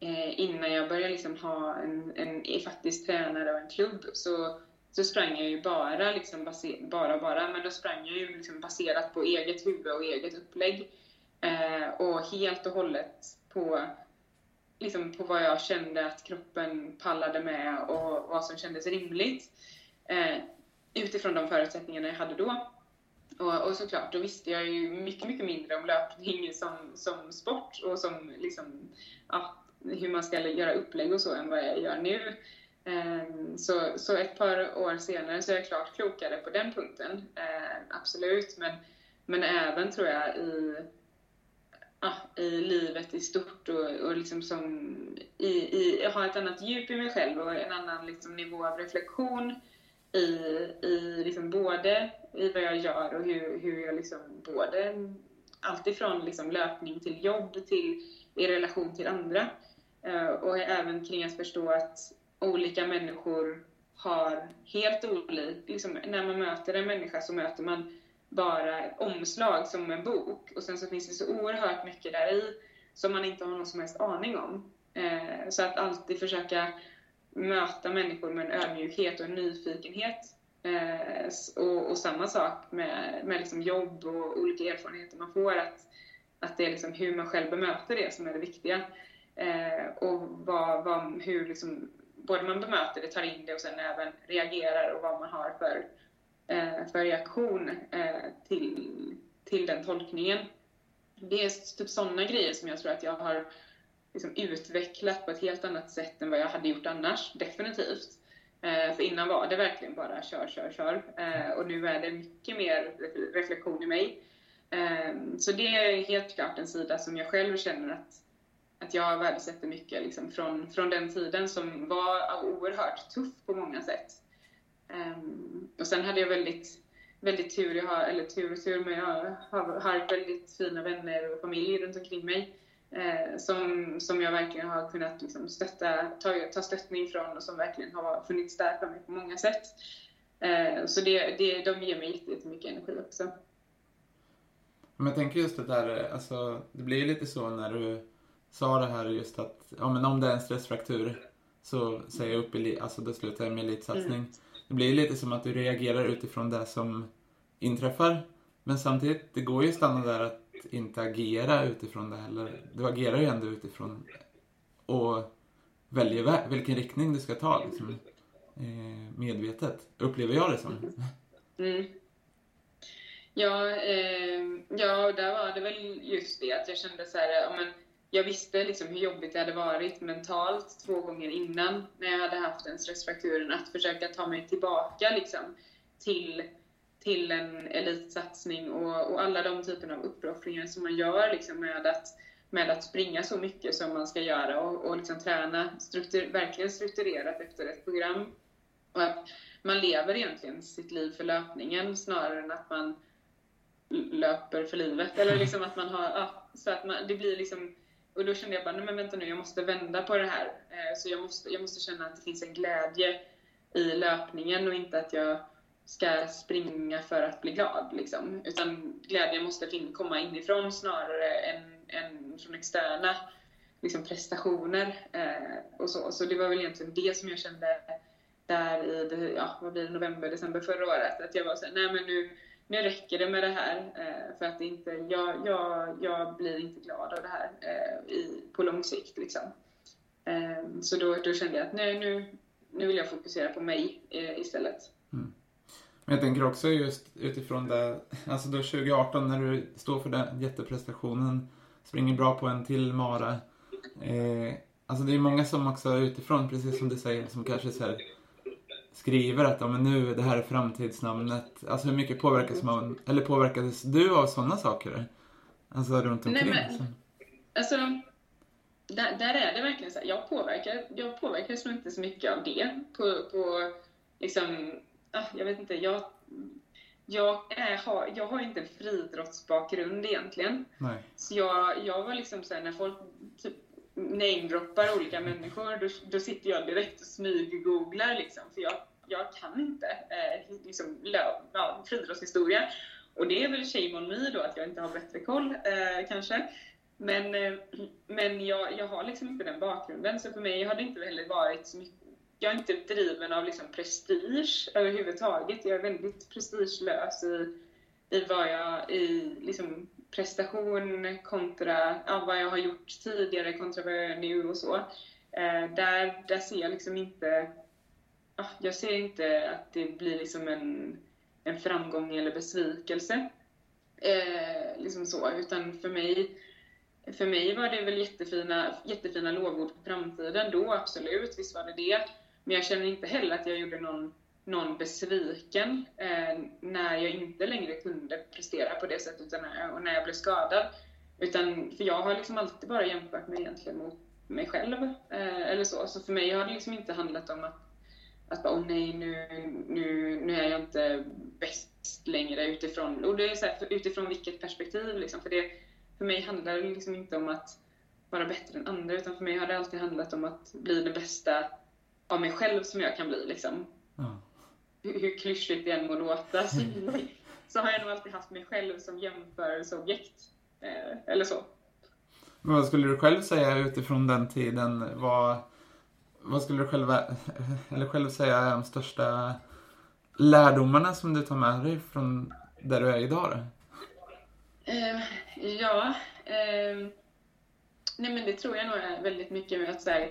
eh, innan jag började liksom ha en, en faktiskt tränare och en klubb så, så sprang jag ju bara, liksom baser, bara bara, men då sprang jag ju liksom baserat på eget huvud och eget upplägg eh, och helt och hållet på liksom på vad jag kände att kroppen pallade med och vad som kändes rimligt. Eh, utifrån de förutsättningarna jag hade då. Och, och såklart, då visste jag ju mycket, mycket mindre om löpning som, som sport och som liksom, ja, hur man ska göra upplägg och så än vad jag gör nu. Ehm, så, så ett par år senare så är jag klart klokare på den punkten, ehm, absolut. Men, men även tror jag i, ja, i livet i stort och, och liksom som i, i, ha ett annat djup i mig själv och en annan liksom nivå av reflektion i, i liksom både i vad jag gör och hur, hur jag liksom både alltifrån liksom löpning till jobb till i relation till andra. Eh, och även kring att förstå att olika människor har helt olika, liksom, när man möter en människa så möter man bara ett omslag som en bok och sen så finns det så oerhört mycket där i som man inte har någon som helst aning om. Eh, så att alltid försöka möta människor med en ödmjukhet och en nyfikenhet. Eh, och, och, samma sak med, med liksom jobb och olika erfarenheter man får. Att, att det är liksom hur man själv bemöter det som är det viktiga. Eh, och vad, vad, hur liksom, både man bemöter det, tar in det och sen även reagerar och vad man har för, eh, för reaktion eh, till, till den tolkningen. Det är typ sådana grejer som jag tror att jag har liksom utvecklat på ett helt annat sätt än vad jag hade gjort annars, definitivt. Eh, för innan var det verkligen bara kör, kör, kör. Eh, och nu är det mycket mer reflektion i mig. Eh, så det är helt klart en sida som jag själv känner att, att jag värdesätter mycket liksom, från, från den tiden som var oerhört tuff på många sätt. Eh, och sen hade jag väldigt, väldigt tur, jag har, eller tur och tur, men jag har, har väldigt fina vänner och familj runt omkring mig eh, som, som jag verkligen har kunnat liksom stötta, ta, ta stöttning från och som verkligen har funnits där för mig på många sätt. Eh, så det, det, de ger mig jättemycket energi också. Men jag tänker just det där, alltså, det blir ju lite så när du sa det här just att ja, men om det är en stressfraktur så säger jag upp, alltså då slutar jag med elitsatsning. Mm. Det blir ju lite som att du reagerar utifrån det som inträffar. Men samtidigt, det går ju att stanna där att inte agera utifrån det heller. Du agerar ju ändå utifrån och väljer vilken riktning du ska ta liksom, eh, medvetet. Upplever jag det som. Mm. mm. Ja, eh, ja, där var det väl just det att jag kände så här, ja, men jag visste liksom hur jobbigt det hade varit mentalt två gånger innan när jag hade haft den stressfrakturen att försöka ta mig tillbaka liksom till till en elitsatsning och, och alla de typerna av uppoffringar som man gör liksom med, att, med att springa så mycket som man ska göra och, och liksom träna struktur, verkligen strukturerat efter ett program. Och att man lever egentligen sitt liv för löpningen snarare än att man löper för livet. Eller liksom att man har, ja, så att man, det blir liksom och då kände jag bara, nej men vänta nu, jag måste vända på det här. Eh, så jag måste, jag måste känna att det finns en glädje i löpningen och inte att jag ska springa för att bli glad. Liksom. Utan glädjen måste komma inifrån snarare än, än från externa liksom, prestationer. Eh, och så. så det var väl egentligen det som jag kände där i ja, vad blir det, november, december förra året. Att jag var såhär, nej men nu, nu räcker det med det här. Eh, för att det inte, jag, jag, jag blir inte glad av det här eh, i, på lång sikt. Liksom. Eh, så då, då kände jag att nej, nu, nu vill jag fokusera på mig eh, istället. Men jag tänker också just utifrån det, alltså då 2018 när du står för den jätteprestationen, springer bra på en till mara. Eh, alltså det är många som också utifrån, precis som du säger, som kanske så här, skriver att ja, men nu, det här är framtidsnamnet. Alltså hur mycket påverkas man, eller påverkades du av sådana saker? Alltså runt omkring? Nej, men, alltså, där, där, är det verkligen så här, jag, påverkar, jag påverkas nog inte så mycket av det. På, på liksom, jag vet inte, jag, jag, är, har, jag har inte en friidrottsbakgrund egentligen. Nej. Så jag, jag var liksom såhär, när folk typ namedroppar olika människor, då, då sitter jag direkt och smyggooglar liksom. För jag, jag kan inte eh, liksom, ja, friidrottshistoria. Och det är väl shame on me då att jag inte har bättre koll eh, kanske. Men, eh, men jag, jag har liksom inte den bakgrunden, så för mig har det inte heller varit så mycket jag är inte driven av liksom prestige överhuvudtaget. Jag är väldigt prestigelös i, i vad jag, i liksom prestation kontra ja, vad jag har gjort tidigare kontra vad jag gör nu och så. Eh, där, där ser jag liksom inte, ah, jag ser inte att det blir liksom en, en framgång eller besvikelse. Eh, liksom så, utan för mig för mig var det väl jättefina, jättefina lovord för framtiden då, absolut. Visst var det det. Men jag känner inte heller att jag gjorde någon, någon besviken eh, när jag inte längre kunde prestera på det sättet utan, och när jag blev skadad. Utan, för jag har liksom alltid bara jämfört mig egentligen mot mig själv. Eh, eller så. Så för mig har det liksom inte handlat om att, att bara, oh nej, nu, nu, nu är jag inte bäst längre utifrån, och det är så här, utifrån vilket perspektiv liksom. För, det, för mig handlar det liksom inte om att vara bättre än andra, utan för mig har det alltid handlat om att bli det bästa av mig själv som jag kan bli. Liksom. Ja. Hur, hur klyschigt det än må låta så, så har jag nog alltid haft mig själv som jämförelseobjekt. Eh, eller så. Men vad skulle du själv säga utifrån den tiden? Vad, vad skulle du själv, eller själv säga är de största lärdomarna som du tar med dig från där du är idag? Då? Eh, ja, eh, nej men det tror jag nog är väldigt mycket med att så här,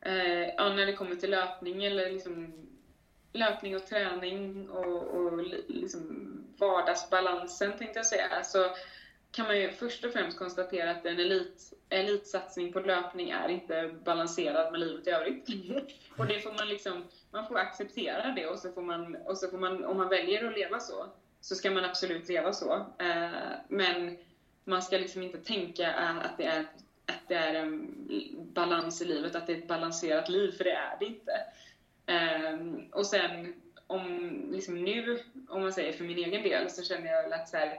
eh, ja, när det kommer till löpning eller liksom löpning och träning och, och liksom vardagsbalansen tänkte jag säga, så kan man ju först och främst konstatera att en elit, elitsatsning på löpning är inte balanserad med livet i övrigt. och det får man liksom, man får acceptera det och så får man, och så får man, om man väljer att leva så, så ska man absolut leva så. Eh, men man ska liksom inte tänka att det är att det är en balans i livet, att det är ett balanserat liv, för det är det inte. Um, och sen om liksom nu, om man säger för min egen del, så känner jag väl att så här,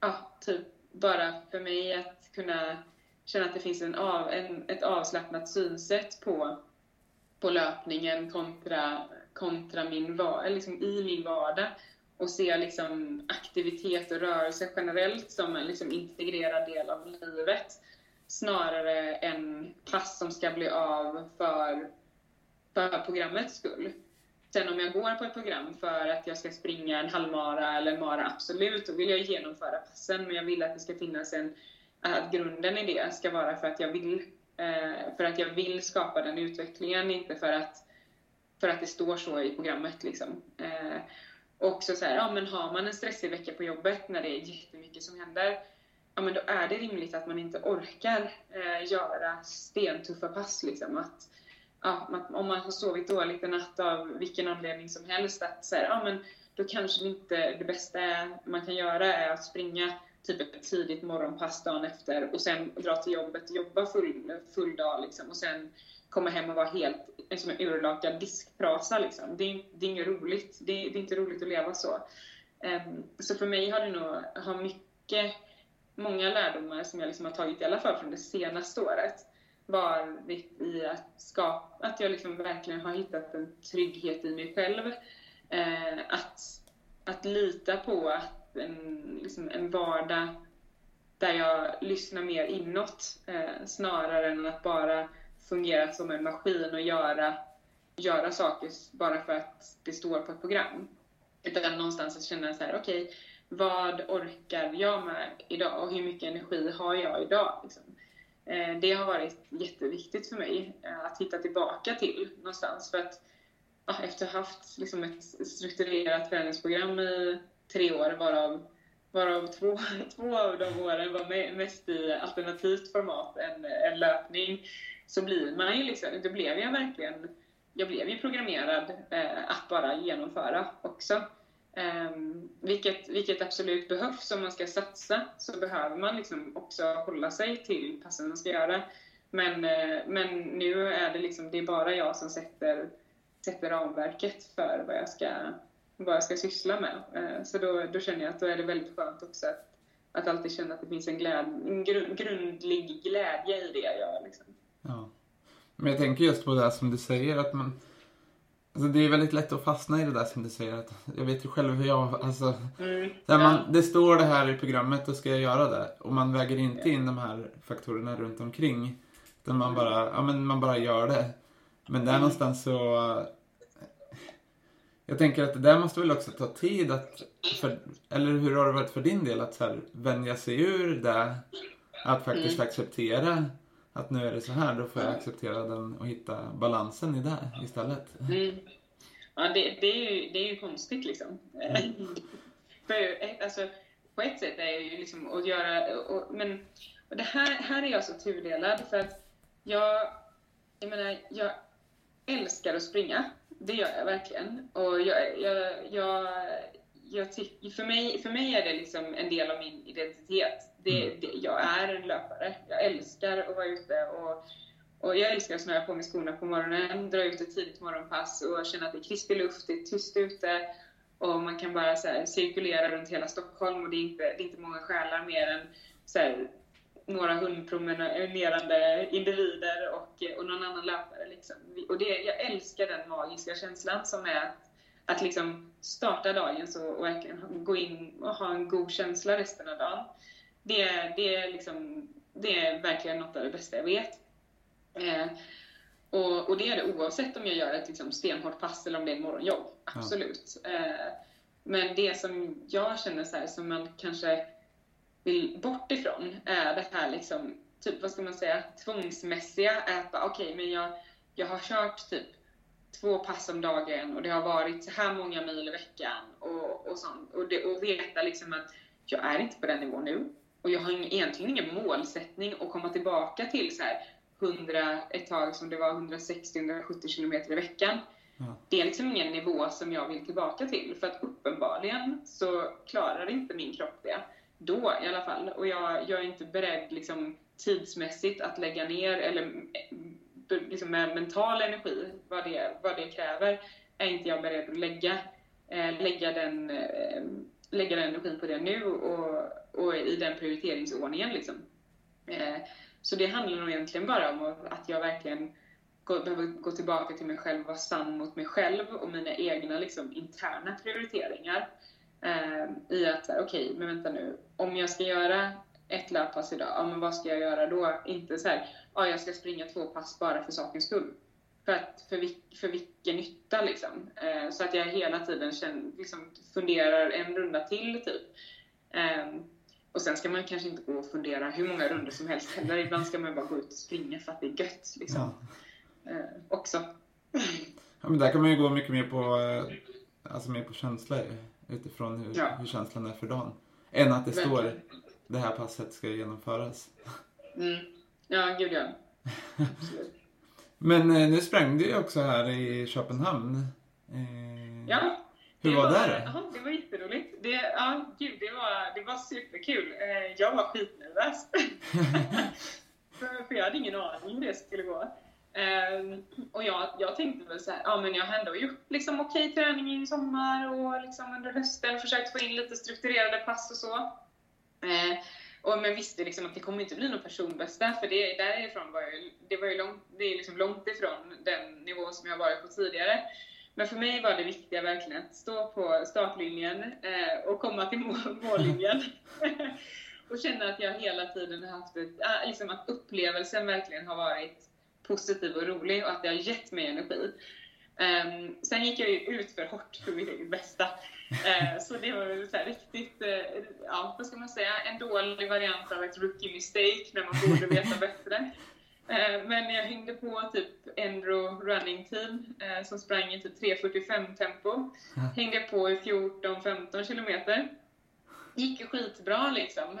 ja, typ bara för mig att kunna känna att det finns en av, en, ett avslappnat synsätt på, på löpningen kontra, kontra min, liksom i min vardag och se liksom aktivitet och rörelse generellt som en liksom integrerad del av livet snarare än pass som ska bli av för, för programmets skull. Sen om jag går på ett program för att jag ska springa en halvmara eller en mara, absolut, då vill jag genomföra passen, men jag vill att det ska finnas en, att grunden i det ska vara för att jag vill, eh, för att jag vill skapa den utvecklingen, inte för att, för att det står så i programmet liksom. Eh, och så, så här, ja men har man en stressig vecka på jobbet när det är jättemycket som händer, ja, men då är det rimligt att man inte orkar eh, göra stentuffa pass. Liksom. Att, ja, man, om man har sovit dåligt en natt av vilken anledning som helst, att så här, ja, men då kanske det inte det bästa man kan göra är att springa typ ett tidigt morgonpass dagen efter och sen dra till jobbet och jobba full, full dag liksom, och sen komma hem och vara helt som en urlakad diskprasa. Liksom. Det, är, det är inget roligt. Det är, det är, inte roligt att leva så. Um, så för mig har det nog har mycket många lärdomar som jag liksom har tagit, i alla fall från det senaste året, varit i att skapa, att jag liksom verkligen har hittat en trygghet i mig själv. Eh, att, att lita på att en, liksom en vardag där jag lyssnar mer inåt eh, snarare än att bara fungera som en maskin och göra, göra saker bara för att det står på ett program. Utan någonstans att känna så här, okej, okay, vad orkar jag med idag och hur mycket energi har jag idag? Liksom. Eh, det har varit jätteviktigt för mig eh, att hitta tillbaka till någonstans. För att ja, efter att ha haft liksom, ett strukturerat träningsprogram i tre år, varav, varav två, två av de åren var mest i alternativt format än, än löpning, så blir man ju liksom, då blev jag verkligen, jag blev ju programmerad eh, att bara genomföra också. Um, vilket, vilket absolut behövs om man ska satsa, så behöver man liksom också hålla sig till passen man ska göra. Men, uh, men nu är det liksom, det är bara jag som sätter, sätter ramverket för vad jag ska, vad jag ska syssla med. Uh, så då, då känner jag att då är det väldigt skönt också att, att alltid känna att det finns en, gläd, en grund, grundlig glädje i det jag gör. Liksom. Ja. Men jag tänker just på det som du säger, att man Alltså det är väldigt lätt att fastna i det där som du säger. Att jag vet ju själv hur jag... Alltså, mm, där man, Det står det här i programmet, då ska jag göra det. Och man väger inte in de här faktorerna runt omkring. Utan man bara, ja, men man bara gör det. Men där mm. någonstans så... Jag tänker att det där måste väl också ta tid att... För, eller hur har det varit för din del att så här, vänja sig ur det? Att faktiskt mm. acceptera att nu är det så här, då får jag acceptera den och hitta balansen i det istället. Mm. Ja, det, det, är ju, det är ju konstigt liksom. Mm. För, alltså, på ett sätt är det ju liksom att göra, och, men och det här, här är jag så tudelad för att jag, jag menar, jag älskar att springa. Det gör jag verkligen. Och jag, jag, jag, jag tycker, för, mig, för mig är det liksom en del av min identitet. Det, mm. det, jag är en löpare. Jag älskar att vara ute och, och jag älskar att snöra på mig skorna på morgonen, dra ut ett tidigt morgonpass och känna att det är krispig luft, det är tyst ute och man kan bara här, cirkulera runt hela Stockholm och det är inte, det är inte många själar mer än här, några hundpromenerande individer och, och någon annan löpare. Liksom. Och det, jag älskar den magiska känslan som är att, att liksom starta dagen så och verkligen gå in och ha en god känsla resten av dagen det, det, är liksom, det är verkligen något av det bästa jag vet. Eh, och, och, det är det oavsett om jag gör ett liksom, stenhårt pass eller om det är ett morgonjobb. Absolut. Ja. Eh, men det som jag känner så här, som man kanske vill bort ifrån är det här liksom, typ vad ska man säga, tvångsmässiga. Okej, okay, men jag, jag har kört typ två pass om dagen och det har varit så här många mil i veckan och, och sånt. Och, det, och veta liksom att jag är inte på den nivån nu. Och jag har egentligen ingen målsättning att komma tillbaka till så här 100, ett tag som det var 160-170 km i veckan. Ja. Det är liksom ingen nivå som jag vill tillbaka till. För att uppenbarligen så klarar inte min kropp det. Då i alla fall. Och jag, jag är inte beredd liksom, tidsmässigt att lägga ner, eller liksom med mental energi, vad det, vad det kräver, är inte jag beredd att lägga, eh, lägga, den, eh, lägga den energin på det nu. Och, och i den prioriteringsordningen. Liksom. Eh, så det handlar nog egentligen bara om att jag verkligen gå, behöver gå tillbaka till mig själv och vara sann mot mig själv och mina egna liksom, interna prioriteringar. Eh, I att, okej, okay, men vänta nu, om jag ska göra ett löppass idag, ja, men vad ska jag göra då? Inte så här, ja, jag ska springa två pass bara för sakens skull. För, att, för, för vilken nytta liksom? Eh, så att jag hela tiden känner, liksom, funderar en runda till typ. Eh, och sen ska man kanske inte gå och fundera hur många runder som helst heller. Ibland ska man bara gå ut och springa för att det är gött. Liksom. Ja. Eh, också. Ja, men där kan man ju gå mycket mer på, eh, alltså mer på känsla utifrån hur, ja. hur känslan är för dagen. Än att det Verkligen. står det här passet ska genomföras. Mm. Ja, gud ja. Men eh, nu sprang du ju också här i Köpenhamn. Eh, ja. Hur var, var det? Ja, det var jätteroligt. Det, ja, gud, det var, det var superkul. Eh, jag var skitnervös. för, för jag hade ingen aning hur det skulle gå. Um, och jag, jag tänkte väl så här, ja men jag har ändå gjort liksom okej träning i sommar och liksom under hösten försökt få in lite strukturerade pass och så. Uh, och men visste liksom att det kommer inte bli någon personbästa, för det, därifrån var jag, det var ju långt, det är liksom långt ifrån den nivå som jag varit på tidigare. Men för mig var det viktiga verkligen att stå på startlinjen eh, och komma till mål, mållinjen. och känna att jag hela tiden har haft ett, äh, liksom att upplevelsen verkligen har varit positiv och rolig och att det har gett mig energi. Um, sen gick jag ju ut för hårt för mitt eget bästa. Uh, så det var så riktigt, uh, ja vad ska man säga, en dålig variant av ett rookie mistake när man borde veta bättre. Uh, men jag hängde på typ Endro running team som sprang i typ 3.45 tempo. Hängde på i 14-15 kilometer. Gick ju skitbra liksom,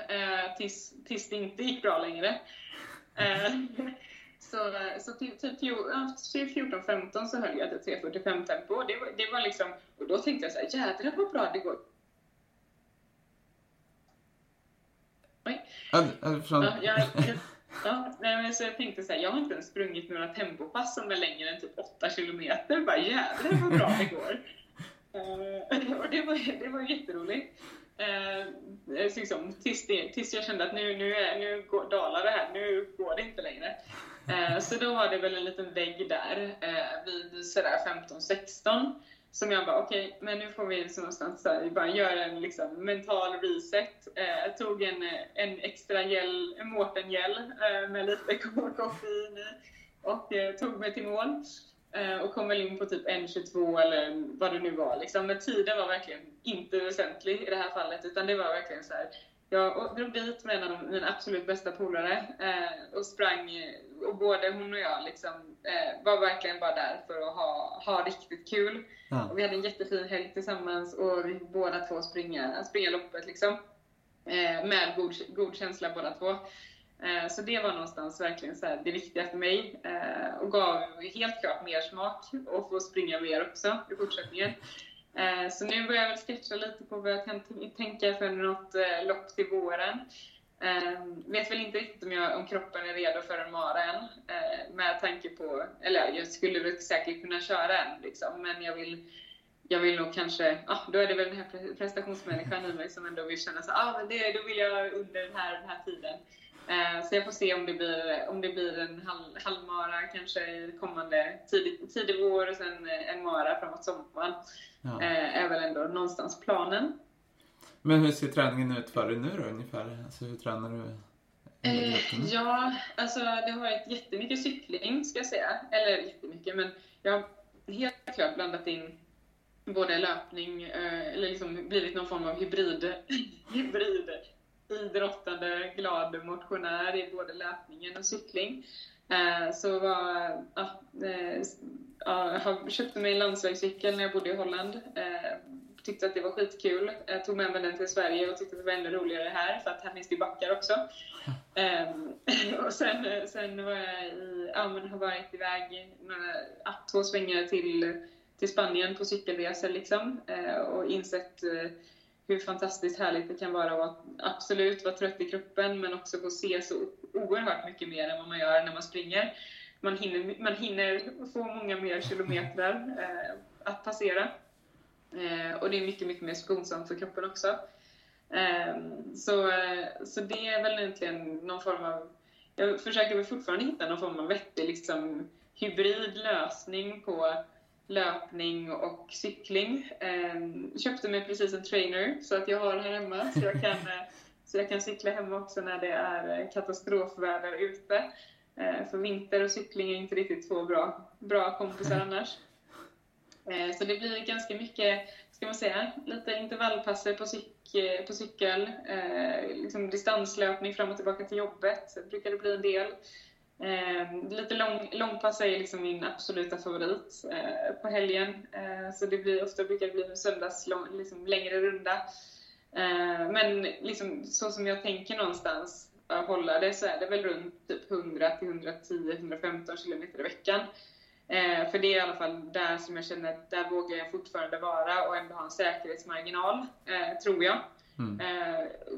tills, tills det inte gick bra längre. Så, så till, typ 14-15 så höll jag till 3.45 tempo. Det det var liksom, och då tänkte jag så här, jädrar vad bra det går. Oj. Ja, jag, ja, men så jag tänkte så här, jag har inte ens sprungit några tempopass som är längre än typ 8 kilometer. Bara jädrar vad bra det går. Uh, och det var, det var jätteroligt. Eh, liksom, tills, det, tills jag kände att nu, nu, är, nu går, dalar det här, nu går det inte längre. Eh, så då var det väl en liten vägg där eh, vid sådär 15-16 som jag bara, okej, okay, men nu får vi liksom någonstans så här, bara göra en liksom, mental reset. Eh, tog en, en extra gel, en Mårten-gel eh, med lite koffein i och eh, tog mig till mål. Eh, och kom väl in på typ 1.22 eller vad det nu var. Liksom. Men tiden var verkligen inte väsentlig i det här fallet, utan det var verkligen så här, jag drog dit med en av mina absolut bästa polare eh, och sprang, och både hon och jag liksom, eh, var verkligen bara där för att ha, ha riktigt kul. Ja. Och vi hade en jättefin helg tillsammans och vi båda två springa, springa loppet liksom. Eh, med god, god känsla båda två. Eh, så det var någonstans verkligen så här, det viktiga för mig eh, och gav helt klart mer smak och få springa mer också i fortsättningen. Eh, så nu börjar jag väl sketcha lite på vad jag kan tänka för något lopp till våren. Vet väl inte riktigt om, jag, om kroppen är redo för en mara än. Med tanke på, eller jag skulle väl säkert kunna köra en liksom, men jag vill jag vill nog kanske, ah, då är det väl den här prestationsmänniskan i mig som ändå vill känna så ah, men det, då vill jag under den här, den här tiden. Eh, så jag får se om det blir, om det blir en halv, halvmara kanske kommande tidig, tidig vår och sen en mara framåt sommaren. Ja. Eh, är väl ändå någonstans planen. Men hur ser träningen ut för dig nu då ungefär? Alltså, hur tränar du? Eh, ja, alltså det har varit jättemycket cykling ska jag säga. Eller jättemycket, men jag har helt klart blandat in både löpning, eh, eller liksom blivit någon form av hybrid, hybrid idrottande, glad motionär i både löpningen och cykling. Eh, så var, ja, eh, jag köpte mig en landsvägscykel när jag bodde i Holland. Eh, tyckte att det var skitkul. Jag tog med mig den till Sverige och tyckte att det var ännu roligare här för att här finns det backar också. och sen, sen var jag i, ja, men har varit iväg några, ja, två svängar till, till Spanien på cykelresor liksom och insett hur fantastiskt härligt det kan vara att absolut vara trött i kroppen men också få se så oerhört mycket mer än vad man gör när man springer. Man hinner, man hinner få många mer kilometrar eh, att passera. Eh, och det är mycket, mycket mer skonsamt för kroppen också. Ehm, eh, så, så det är väl egentligen någon form av... Jag försöker väl fortfarande hitta någon form av vettig liksom, hybrid lösning på löpning och cykling. Eh, köpte mig precis en trainer så att jag har här hemma så jag kan, eh, så jag kan cykla hemma också när det är eh, katastrofväder ute. Eh, för vinter och cykling är inte riktigt två bra, bra kompisar annars. Eh, så det blir ganska mycket, ska man säga, lite intervallpasser på, cyk, på cykel, eh, liksom distanslöpning fram och tillbaka till jobbet brukar det bli en del. Eh, lite lång, långpass är liksom min absoluta favorit eh, på helgen. Eh, så det blir, ofta brukar det bli söndags lång, liksom längre runda. Eh, men liksom, så som jag tänker någonstans att hålla det så är det väl runt typ 100 till 110, 115 kilometer i veckan. Eh, för det är i alla fall där som jag känner att där vågar jag fortfarande vara och ändå ha en säkerhetsmarginal, eh, tror jag. Mm.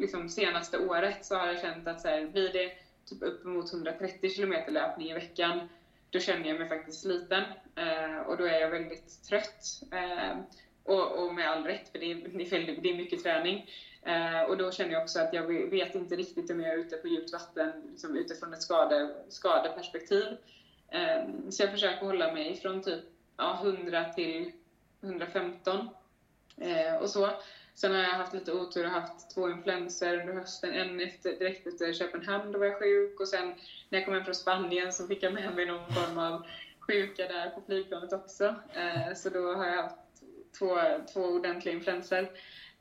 liksom senaste året så har jag känt att så här, blir det typ uppemot 130 kilometer löpning i veckan, då känner jag mig faktiskt sliten eh, och då är jag väldigt trött. Eh, och, och, med all rätt, för det är, det är mycket träning. Eh, och då känner jag också att jag vet inte riktigt om jag är ute på djupt vatten liksom utifrån ett skade, skadeperspektiv. Eh, så jag försöker hålla mig från typ ja, 100 till 115 eh, och så. Sen har jag haft lite otur och haft två influenser under hösten. En efter, direkt efter Köpenhamn, då var jag sjuk. Och sen när jag kom hem från Spanien så fick jag med mig någon form av sjuka där på flygplanet också. Eh, så då har jag haft två, två ordentliga influenser.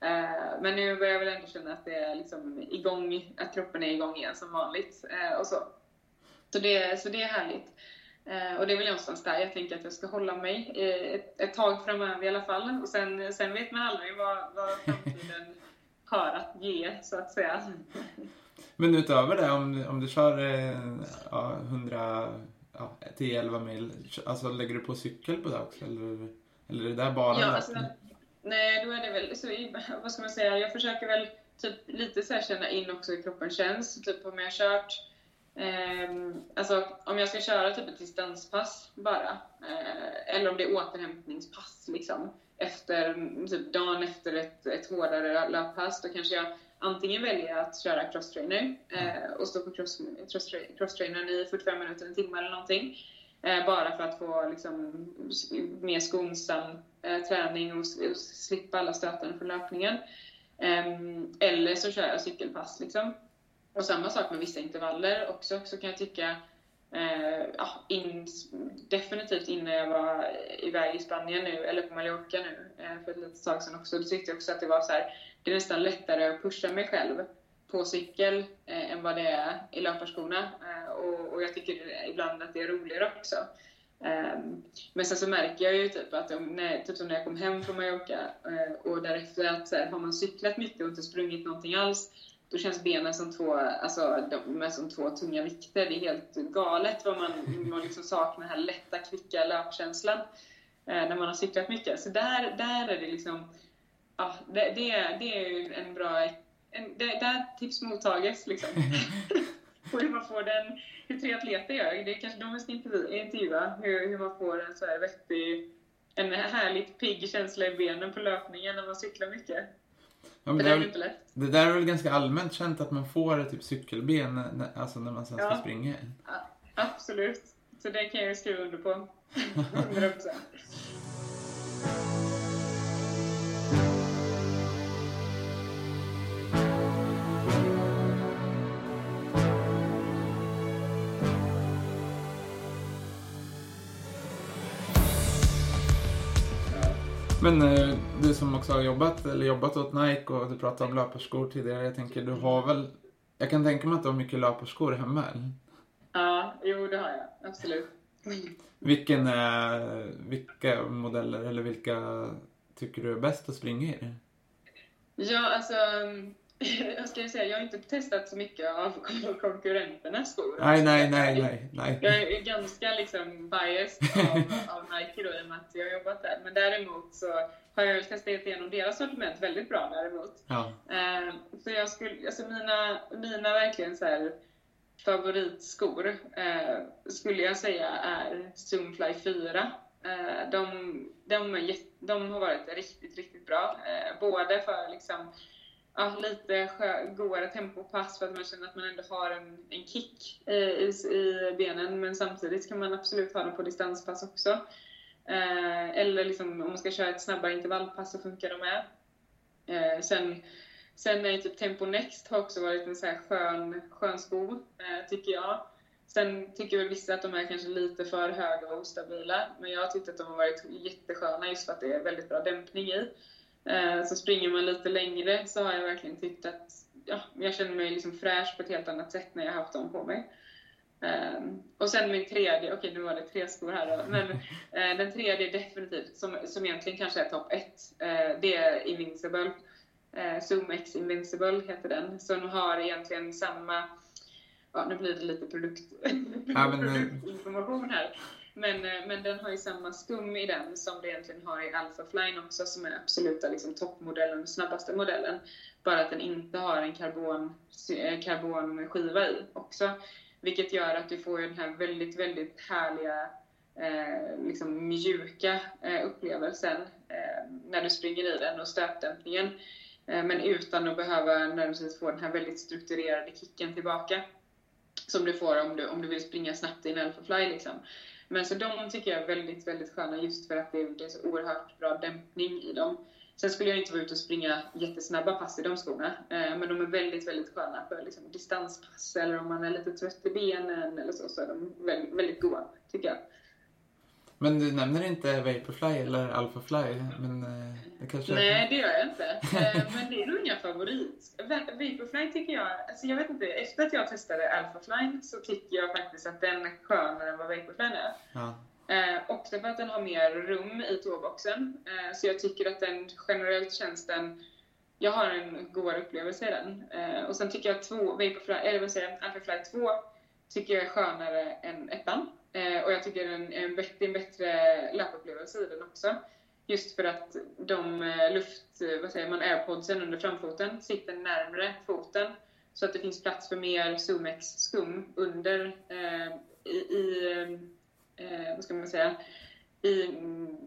Eh, men nu börjar jag väl ändå känna att det är liksom igång, att kroppen är igång igen som vanligt. Eh, och så. Så, det, så det är härligt. Eh, och det är väl någonstans där jag tänker att jag ska hålla mig ett, ett tag framöver i alla fall. Och sen, sen vet man aldrig vad, vad framtiden har att ge, så att säga. Men utöver det, om, om du kör ja, 100 ja, 10-11 mil, alltså lägger du på cykel på det också? Eller, eller är det där bara ja, alltså, Nej, då är det väl, så, vad ska man säga, jag försöker väl typ lite så känna in också hur kroppen känns. Typ om jag har kört Eh, alltså om jag ska köra typ ett distanspass bara, eh, eller om det är återhämtningspass liksom, efter, typ dagen efter ett, ett hårdare löppass, då kanske jag antingen väljer att köra crosstrainer eh, och stå på crosstrainern cross, cross i 45 minuter, en timme eller någonting. Eh, bara för att få liksom, mer skonsam eh, träning och, och, slippa alla stötarna från löpningen. Ehm, eller så kör jag cykelpass. Liksom. Och samma sak med vissa intervaller också, så kan jag tycka eh, ja, in, definitivt innan jag var iväg i Spanien nu, eller på Mallorca nu eh, för ett litet tag sedan också, då tyckte jag också att det var så här, det är nästan lättare att pusha mig själv på cykel eh, än vad det är i löparskorna. Eh, och, och, jag tycker ibland att det är roligare också. Ehm, men sen så märker jag ju typ att om, när, typ som när jag kom hem från Mallorca eh, och därefter att så här, har man cyklat mycket och inte sprungit någonting alls då känns benen som två, alltså, de är som två tunga vikter. Det är helt galet vad man, man liksom saknar den här lätta, kvicka löpkänslan eh, när man har cyklat mycket. Så där, där är det liksom, ja, det, det, är, det är en bra, en, det, där tips mottages liksom. och hur man får den, hur tre atleter gör, det är kanske de vi ska intervjua, hur, hur man får en så här vettig, en härligt pigg känsla i benen på löpningen när man cyklar mycket. Ja, men det, är inte lätt. det där är väl ganska allmänt känt att man får typ cykelben när, alltså när man sen ska springa? Ja, absolut. Så det kan jag skriva under på. 100%. Men eh, du som också har jobbat, eller jobbat åt Nike och du pratade om löparskor tidigare. Jag tänker, du har väl... Jag kan tänka mig att du har mycket löparskor hemma, eller? Ja, jo det har jag. Absolut. Vilken, eh, vilka modeller eller vilka tycker du är bäst att springa i? Ja, alltså jag ska säga, jag har inte testat så mycket av konkurrenternas skor. Nej, nej, nej, nej, nej. Jag är ganska liksom biased av, av Nike då, i och med att jag har jobbat där. Men däremot så har jag testat igenom deras sortiment väldigt bra däremot. Ja. Uh, så jag skulle, alltså mina, mina verkligen så här favoritskor uh, skulle jag säga är Zoomfly 4. Uh, de, de, är, de har varit riktigt, riktigt bra. både för liksom ja, lite goare tempopass för att man känner att man ändå har en, en kick eh, i, i, i, benen. Men samtidigt kan man absolut ha dem på distanspass också. Eh, eller liksom, om man ska köra ett snabbare intervallpass så funkar de med. Eh, sen, sen är typ Tempo Next har också varit en så här skön, skön sko, eh, tycker jag. Sen tycker väl vissa att de är kanske lite för höga och ostabila. Men jag har tyckt att de har varit jättesköna just för att det är väldigt bra dämpning i. Eh, så springer man lite längre så har jag verkligen tyckt att ja, jag känner mig liksom fräsch på ett helt annat sätt när jag har haft dem på mig. Um, och sen min tredje, okej okay, nu var det tre skor här då, men uh, den tredje definitivt, som, som egentligen kanske är topp ett, uh, det är Invincible. Uh, Zoom X Invincible heter den, som har egentligen samma, ja nu blir det lite produkt, produktinformation här. Men, eh, men den har ju samma skum i den som det egentligen har i Alpha Flying också, som är absoluta liksom, toppmodellen, snabbaste modellen. Bara att den inte har en karbon, eh, karbonskiva i också. Vilket gör att du får den här väldigt, väldigt härliga eh, liksom mjuka eh, upplevelsen eh, när du springer i den och stötdämpningen. Eh, men utan att behöva nödvändigtvis få den här väldigt strukturerade kicken tillbaka. Som du får om du, om du vill springa snabbt i en Alphafly. Liksom. Men så de tycker jag är väldigt, väldigt sköna just för att det, det är så oerhört bra dämpning i dem. Sen skulle jag inte vara ute och springa jättesnabba pass i de skorna. Eh, men de är väldigt, väldigt sköna för liksom, distanspass eller om man är lite trött i benen eller så, så är de väldigt, väldigt goda, tycker jag. Men du nämner inte Vaporfly eller Alphafly, men eh, det kanske... Nej, det gör jag inte. Eh, men det är nog inga favorit. Vaporfly tycker jag, alltså jag vet inte, efter att jag testade Alphafly så tycker jag faktiskt att den är skönare än vad Vaporfly är. Ja. Eh, också för att den har mer rum i tåboxen. Eh, så jag tycker att den generellt känns den... Jag har en godare upplevelse i den. Eh, och sen tycker jag att två, Vaporfly, eller vad säger jag, Alphafly 2 tycker jag är skönare än ettan. Eh, och jag tycker är en bättre, en bättre löpupplevelse i den också. Just för att de eh, luft, eh, vad säger man, airpodsen under framfoten sitter närmre foten. Så att det finns plats för mer Zoomex-skum under eh, i, i eh, vad ska man säga, i mm,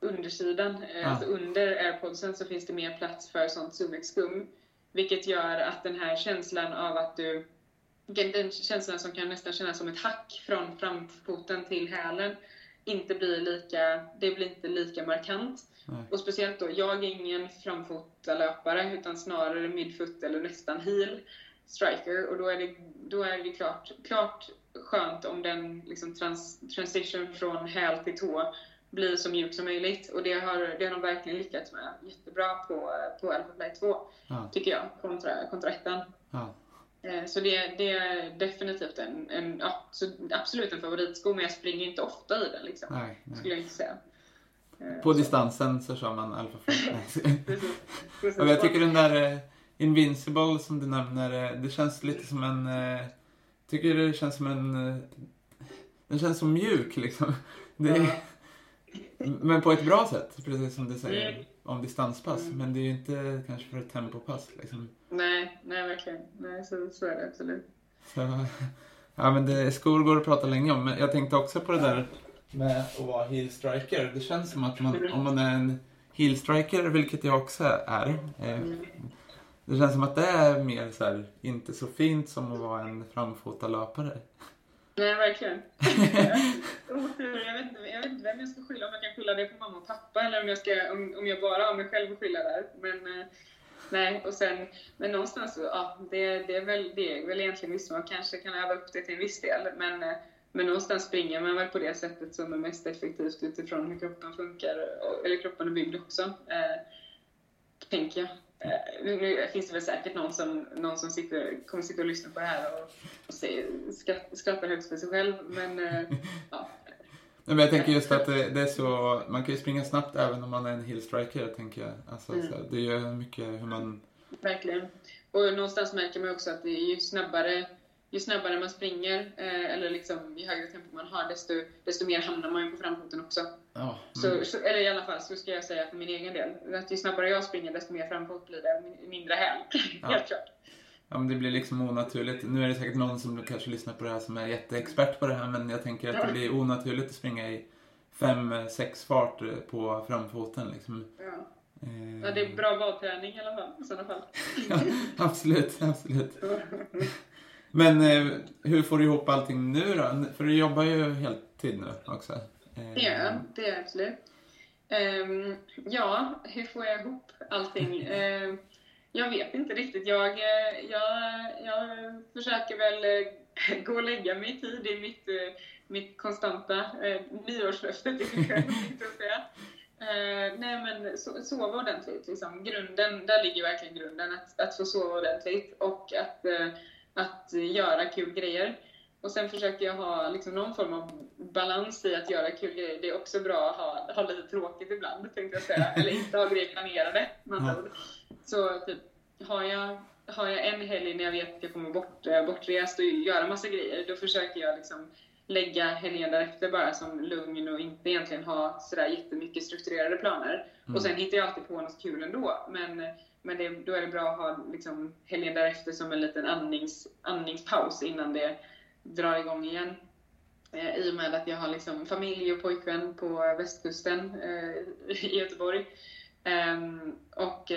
undersidan, Ja. alltså under airpodsen så finns det mer plats för sånt Zoomex-skum. Vilket gör att den här känslan av att du, den känslan som kan nästan kännas som ett hack från framfoten till hälen, inte blir lika, det blir inte lika markant. Nej. Och speciellt då, jag är ingen framfotalöpare utan snarare midfoot eller nästan heel striker och då är det, då är det klart, klart skönt om den liksom trans, transition från häl till tå blir så mjuk som möjligt och det har, det har de verkligen lyckats med jättebra på, på Alphafly 2 Ja. tycker jag, kontra, kontra ettan. Ja. Eh, Så det, det är definitivt en, en ja, absolut en favoritsko men jag springer inte ofta i den liksom, Nej, nej. skulle jag inte säga. Eh, På så. distansen så kör man precis. Och jag tycker den där eh, Invincible som du nämner, det känns lite som en... tycker det känns som en... Den känns så mjuk liksom. Det är, men på ett bra sätt, precis som du säger Mm. om distanspass. Men det är ju inte kanske för ett tempopass liksom. Nej, nej verkligen. Nej, så, så är det absolut. Så, ja men det, skor går att prata länge om. Men jag tänkte också på det där med att vara heel striker. Det känns som att man, om man är en heel striker, vilket jag också är. Eh, det känns som att det är mer så här, inte så fint som att vara en framfotad löpare. Nej, verkligen. Otur. Jag vet, inte, jag vet inte vem jag ska skylla. Om jag kan skylla det på mamma och pappa eller om jag, ska, om, om jag bara har mig själv att skylla där. Men, eh, nej, och sen, men någonstans så, ja, det, det, är väl, det är väl egentligen visst. Man kanske kan öva upp det till en viss del. Men, men någonstans springer man väl på det sättet som är mest effektivt utifrån hur kroppen funkar. Eller kroppen är byggd också. Eh, tänker jag. Eh, Nu finns det väl säkert någon som, någon som sitter, kommer sitta och lyssna på det här och, och säger, skratt, skrattar högst för sig själv. Men eh, ja, Nej, men jag tänker just att det, det är så, man kan ju springa snabbt även om man är en heel striker, tänker jag. Alltså, Mm. så, det ju mycket hur man... verkligen. Och någonstans märker man också att det är ju snabbare, ju snabbare man springer, eh, eller liksom ju högre tempo man har, desto, desto mer hamnar man ju på framfoten också. Ja, Så, mm. så, eller i alla fall, så ska jag säga för min egen del. Att ju snabbare jag springer, desto mer framfot blir det, min- mindre häl. Ja. Helt klart. Ja, men det blir liksom onaturligt. Nu är det säkert någon som kanske lyssnar på det här som är jätteexpert på det här, men jag tänker att det blir onaturligt att springa i 5-6 fart eh, på framfoten liksom. Ja. Eh, ja, det är bra vadträning i alla fall, i sådana fall. ja, absolut, absolut. Men eh, hur får du ihop allting nu då? För du jobbar ju heltid nu också. Eh, jag, det jag absolut. Ehm, ja, hur får jag ihop allting? Ehm, jag vet inte riktigt. Jag, eh, jag, jag försöker väl eh, gå och lägga mig i tid. Det är mitt, eh, mitt konstanta eh, nyårslöfte till mig själv, säga. Eh, nej men so sova ordentligt, liksom. grunden, där ligger verkligen grunden. Att, att få sova ordentligt och att, eh, att göra kul grejer. Och sen försöker jag ha liksom någon form av balans i att göra kul grejer. Det är också bra att ha, ha lite tråkigt ibland, tänkte jag säga. Eller inte ha grejer planerade, med andra ord. Så typ, har jag, har jag en helg när jag vet att jag kommer bort, eh, bortrest och göra massa grejer, då försöker jag liksom lägga helgen därefter bara som lugn och inte egentligen ha sådär jättemycket strukturerade planer. Mm. Och sen hittar jag alltid på något kul ändå. Men, men det, då är det bra att ha liksom, helgen därefter som en liten andnings, andningspaus innan det drar igång igen. Eh, I och med att jag har liksom familj och pojkvän på västkusten eh, i Göteborg. Ehm, och,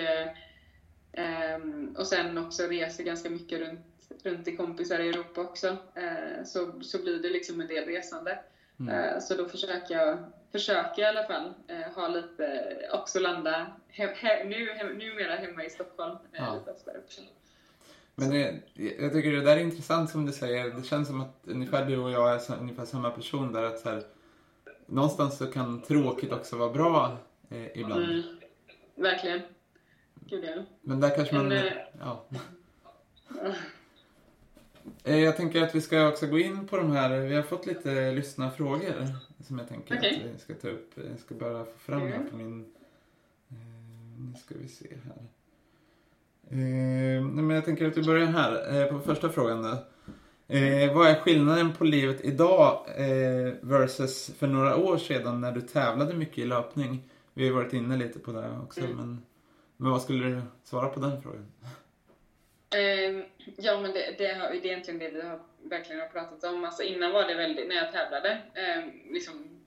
eh, ehm, och sen också reser ganska mycket runt, runt i kompisar i Europa också. så, så blir det liksom en del resande. Mm. Så då försöker jag, försöker i alla fall ha lite, också landa he, he, nu, he, numera hemma i Stockholm ja. lite oftare. Men det, jag tycker det där är intressant som du säger. Det känns som att ungefär du och jag är ungefär samma person där. Att så här, någonstans så kan tråkigt också vara bra eh, ibland. Mm, verkligen. Gud ja. Men där kanske man... En, ja. Eh, jag tänker att vi ska också gå in på de här, vi har fått lite lyssna frågor som jag tänker okay. att vi ska ta upp. Jag ska bara få fram här på min... Eh, nu ska vi se här. Eh, men jag tänker att vi börjar här, eh, på första frågan då. Eh, vad är skillnaden på livet idag eh, versus för några år sedan när du tävlade mycket i löpning? Vi har varit inne lite på det också, mm. men, men vad skulle du svara på den frågan? Eh, ja, men det, det, har, det är egentligen det vi har, verkligen har pratat om. Alltså innan var det väldigt, när jag tävlade, eh, liksom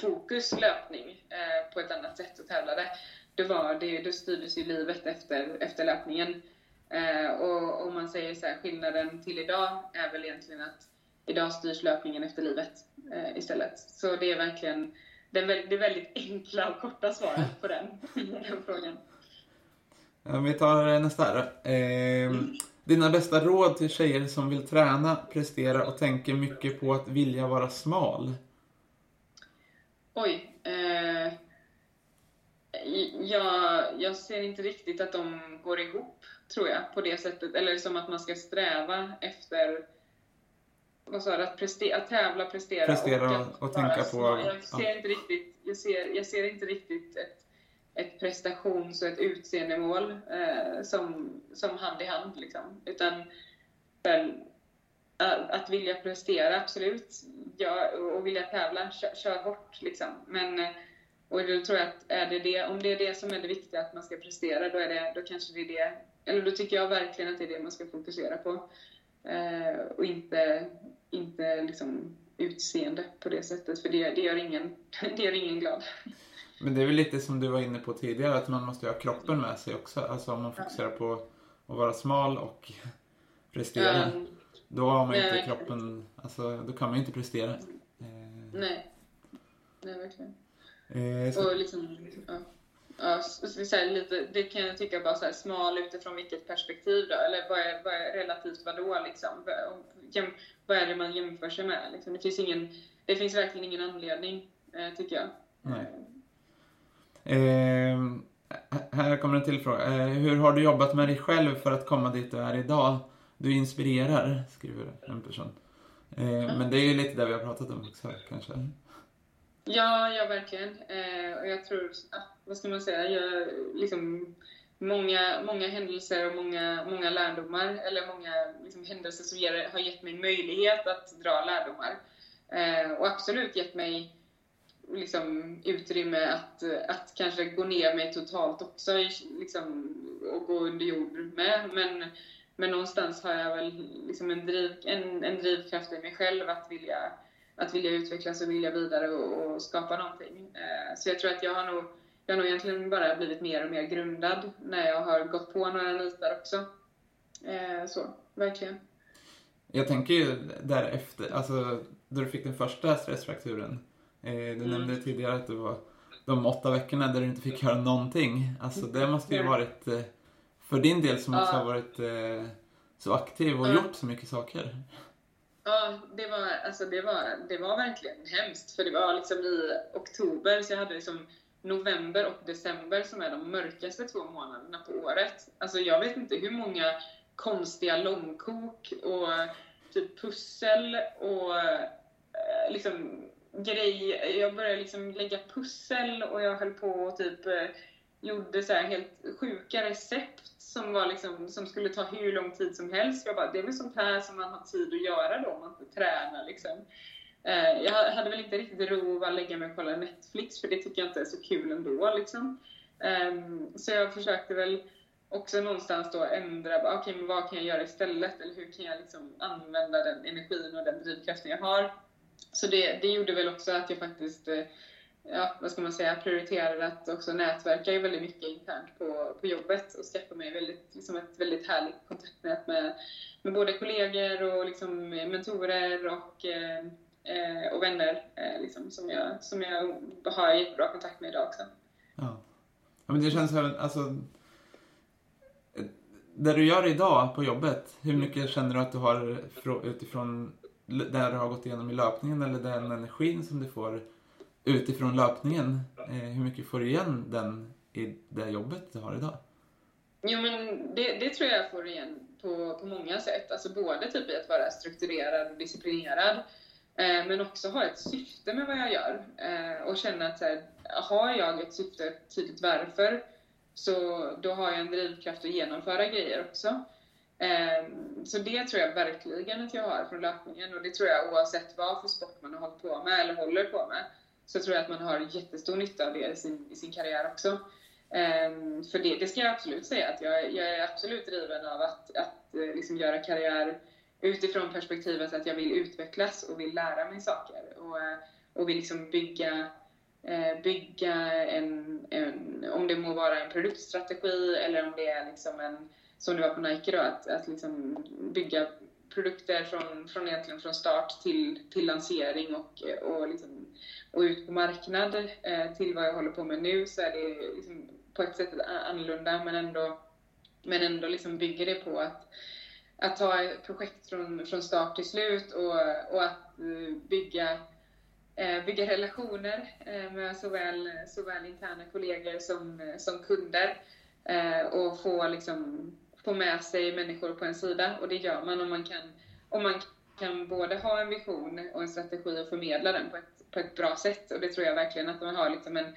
fokus löpning eh, på ett annat sätt och tävlade Då, var, det, då styrdes ju livet efter, efter löpningen. Eh, och om man säger så här, skillnaden till idag är väl egentligen att idag styrs löpningen efter livet eh, istället. Så det är verkligen det, är väldigt, det är väldigt enkla och korta svaret på den, den frågan. Ja, vi tar nästa här. Eh, mm. Dina bästa råd till tjejer som vill träna, prestera och tänker mycket på att vilja vara smal? Oj. Eh, jag, jag ser inte riktigt att de går ihop, tror jag, på det sättet. Eller som att man ska sträva efter vad sa du, att, prestera, att tävla, prestera, prestera och, och tänka på... Jag ser, ja. inte riktigt, jag, ser, jag ser inte riktigt ett, ett prestations och ett utseendemål eh, som, som hand i hand. Liksom. Utan väl, eh, att vilja prestera, absolut. Ja, och vilja tävla, kör, kör hårt. Liksom. Men eh, och då tror jag att är det det, om det är det som är det viktiga, att man ska prestera, då, är det, då kanske det är det, eller då tycker jag verkligen att det är det man ska fokusera på. Eh, och inte, inte liksom utseende på det sättet, för det, det, gör ingen, det gör ingen glad. Men det är väl lite som du var inne på tidigare, att man måste ha kroppen med sig också. Alltså om man fokuserar på att vara smal och prestera, um, då har man inte kroppen, alltså då kan man ju inte prestera. Eh. Nej, nej verkligen. Eh, så... Och liksom, ja. Ja, så här, lite, det kan jag tycka bara så här, smal utifrån vilket perspektiv då? Eller vad är, vad är relativt vadå liksom? Jäm, vad är det man jämför sig med? Liksom? Det, finns ingen, det finns verkligen ingen anledning, eh, tycker jag. Nej. Eh, här kommer en till fråga. Eh, hur har du jobbat med dig själv för att komma dit du är idag? Du inspirerar, skriver en person. Eh, men det är ju lite det vi har pratat om också, kanske. Ja, ja verkligen. Eh, och jag tror, ah, vad ska man säga, jag, liksom, många, många händelser och många, många lärdomar, eller många liksom, händelser som ger, har gett mig möjlighet att dra lärdomar. Eh, och absolut gett mig liksom, utrymme att, att kanske gå ner mig totalt också liksom, och gå under jord med. Men, men någonstans har jag väl liksom en, driv, en, en drivkraft i mig själv att vilja att vilja utvecklas och vilja vidare och, och skapa någonting. Eh, så jag tror att jag har nog, jag har nog egentligen bara blivit mer och mer grundad när jag har gått på några nitar också. Eh, så, verkligen. Jag tänker ju därefter, alltså då du fick den första stressfrakturen. Eh, du mm. nämnde tidigare att det var de åtta veckorna där du inte fick göra någonting. Alltså det måste ju varit, för din del som också har varit så aktiv och gjort så mycket saker. Ja, det var, alltså det, var, det var verkligen hemskt. För det var liksom i oktober, så jag hade liksom november och december som är de mörkaste två månaderna på året. Alltså jag vet inte hur många konstiga långkok och typ pussel och eh, liksom grej. Jag började liksom lägga pussel och jag höll på och typ eh, gjorde så helt sjuka recept som, var liksom, som skulle ta hur lång tid som helst. Jag bara, det är väl sånt här som man har tid att göra då om man inte tränar. Liksom. Eh, jag hade väl inte riktigt ro att lägga mig och kolla Netflix, för det tycker jag inte är så kul ändå. Liksom. Ehm, så jag försökte väl också någonstans då ändra, okej okay, men vad kan jag göra istället? Eller hur kan jag liksom använda den energin och den drivkraften jag har? Så det, det gjorde väl också att jag faktiskt eh, ja, vad ska man säga, prioriterade att också nätverka väldigt mycket internt på, på jobbet och skaffa mig väldigt, liksom ett väldigt härligt kontaktnät med, med både kollegor och liksom mentorer och, eh, eh och vänner eh, liksom, som, jag, som jag har jättebra kontakt med idag också. Ja. ja men det känns som, alltså, eh, det du gör idag på jobbet, hur mycket känner du att du har utifrån det du har gått igenom i löpningen eller den energin som du får utifrån löpningen, eh, hur mycket får du igen den i det jobbet du har idag? Jo, men det, det tror jag får igen på, på många sätt. Alltså både typ i att vara strukturerad och disciplinerad, eh, men också ha ett syfte med vad jag gör. Eh, och känna att så här, har jag ett syfte, ett tydligt varför, så då har jag en drivkraft att genomföra grejer också. Ehm, så det tror jag verkligen att jag har från löpningen och det tror jag oavsett vad för sport man har hållit på med eller håller på med så tror jag att man har jättestor nytta av det i sin, i sin karriär också. Ehm, för det, det ska jag absolut säga att jag, jag är absolut driven av att, att eh, liksom göra karriär utifrån perspektivet att jag vill utvecklas och vill lära mig saker och, eh, och vill liksom bygga, eh, bygga en, en, om det må vara en produktstrategi eller om det är liksom en, som det var på Nike då, att, att liksom bygga produkter från, från egentligen från start till, till lansering och, och liksom och ut på marknad eh, till vad jag håller på med nu så är det liksom på ett sätt annorlunda men ändå, men ändå liksom bygger det på att, att ta ett projekt från, från start till slut och, och att eh, bygga, eh, bygga relationer eh, med såväl, såväl interna kollegor som, som kunder eh, och få, liksom, få med sig människor på en sida och det gör man om man kan, om man kan både ha en vision och en strategi och förmedla den på ett på ett bra sätt. Och det tror jag verkligen att man har liksom en...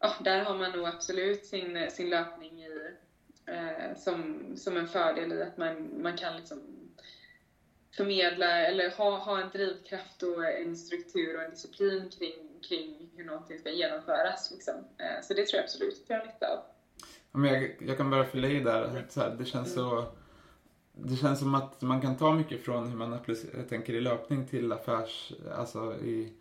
Ja, där har man nog absolut sin, sin löpning i, eh, som, som en fördel i att man, man kan liksom förmedla eller ha, ha en drivkraft och en struktur och en disciplin kring, kring hur någonting ska genomföras. Liksom. Eh, så det tror jag absolut att jag har nytta av jag, jag kan bara fylla i där, så här, det känns så det känns som att man kan ta mycket från hur man tänker i löpning till affärs, alltså i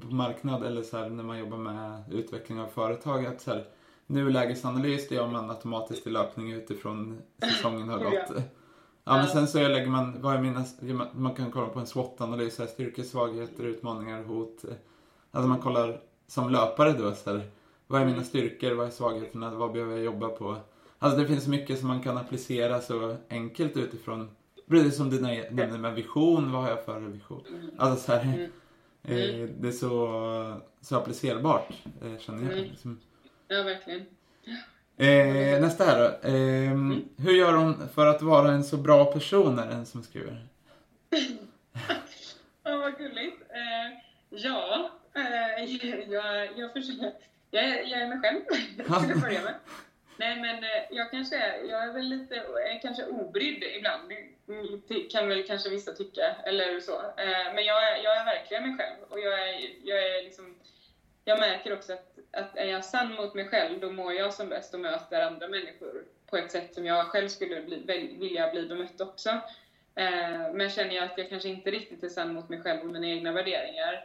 på marknad eller så här, när man jobbar med utveckling av företag. Att så här, nulägesanalys det gör man automatiskt i löpning utifrån säsongen har gått. Ja, men sen så lägger man, vad är mina, man kan kolla på en SWOT-analys, styrkor, svagheter, utmaningar, hot. Alltså man kollar som löpare då, så här, vad är mina styrkor, vad är svagheterna, vad behöver jag jobba på? Alltså det finns mycket som man kan applicera så enkelt utifrån, precis som du nämnde med vision, vad har jag för vision? Alltså så här, mm. Mm. Eh, det är så, så applicerbart, eh, känner jag. Mm. Liksom. Ja, verkligen. Eh, nästa här då. Eh, mm. Hur gör hon för att vara en så bra person, är den som skriver? ja, vad gulligt. Eh, ja, eh, jag, jag, försöker, jag, jag är mig själv, till att börja med. Nej, men eh, jag kanske är, jag är väl lite, är kanske obrydd ibland, kan väl kanske vissa tycka, eller så. Eh, men jag är, jag är verkligen mig själv och jag är, jag är liksom, jag märker också att, att är jag sann mot mig själv, då mår jag som bäst och möter andra människor på ett sätt som jag själv skulle bli, vilja bli bemött också. Eh, men känner jag att jag kanske inte riktigt är sann mot mig själv och mina egna värderingar,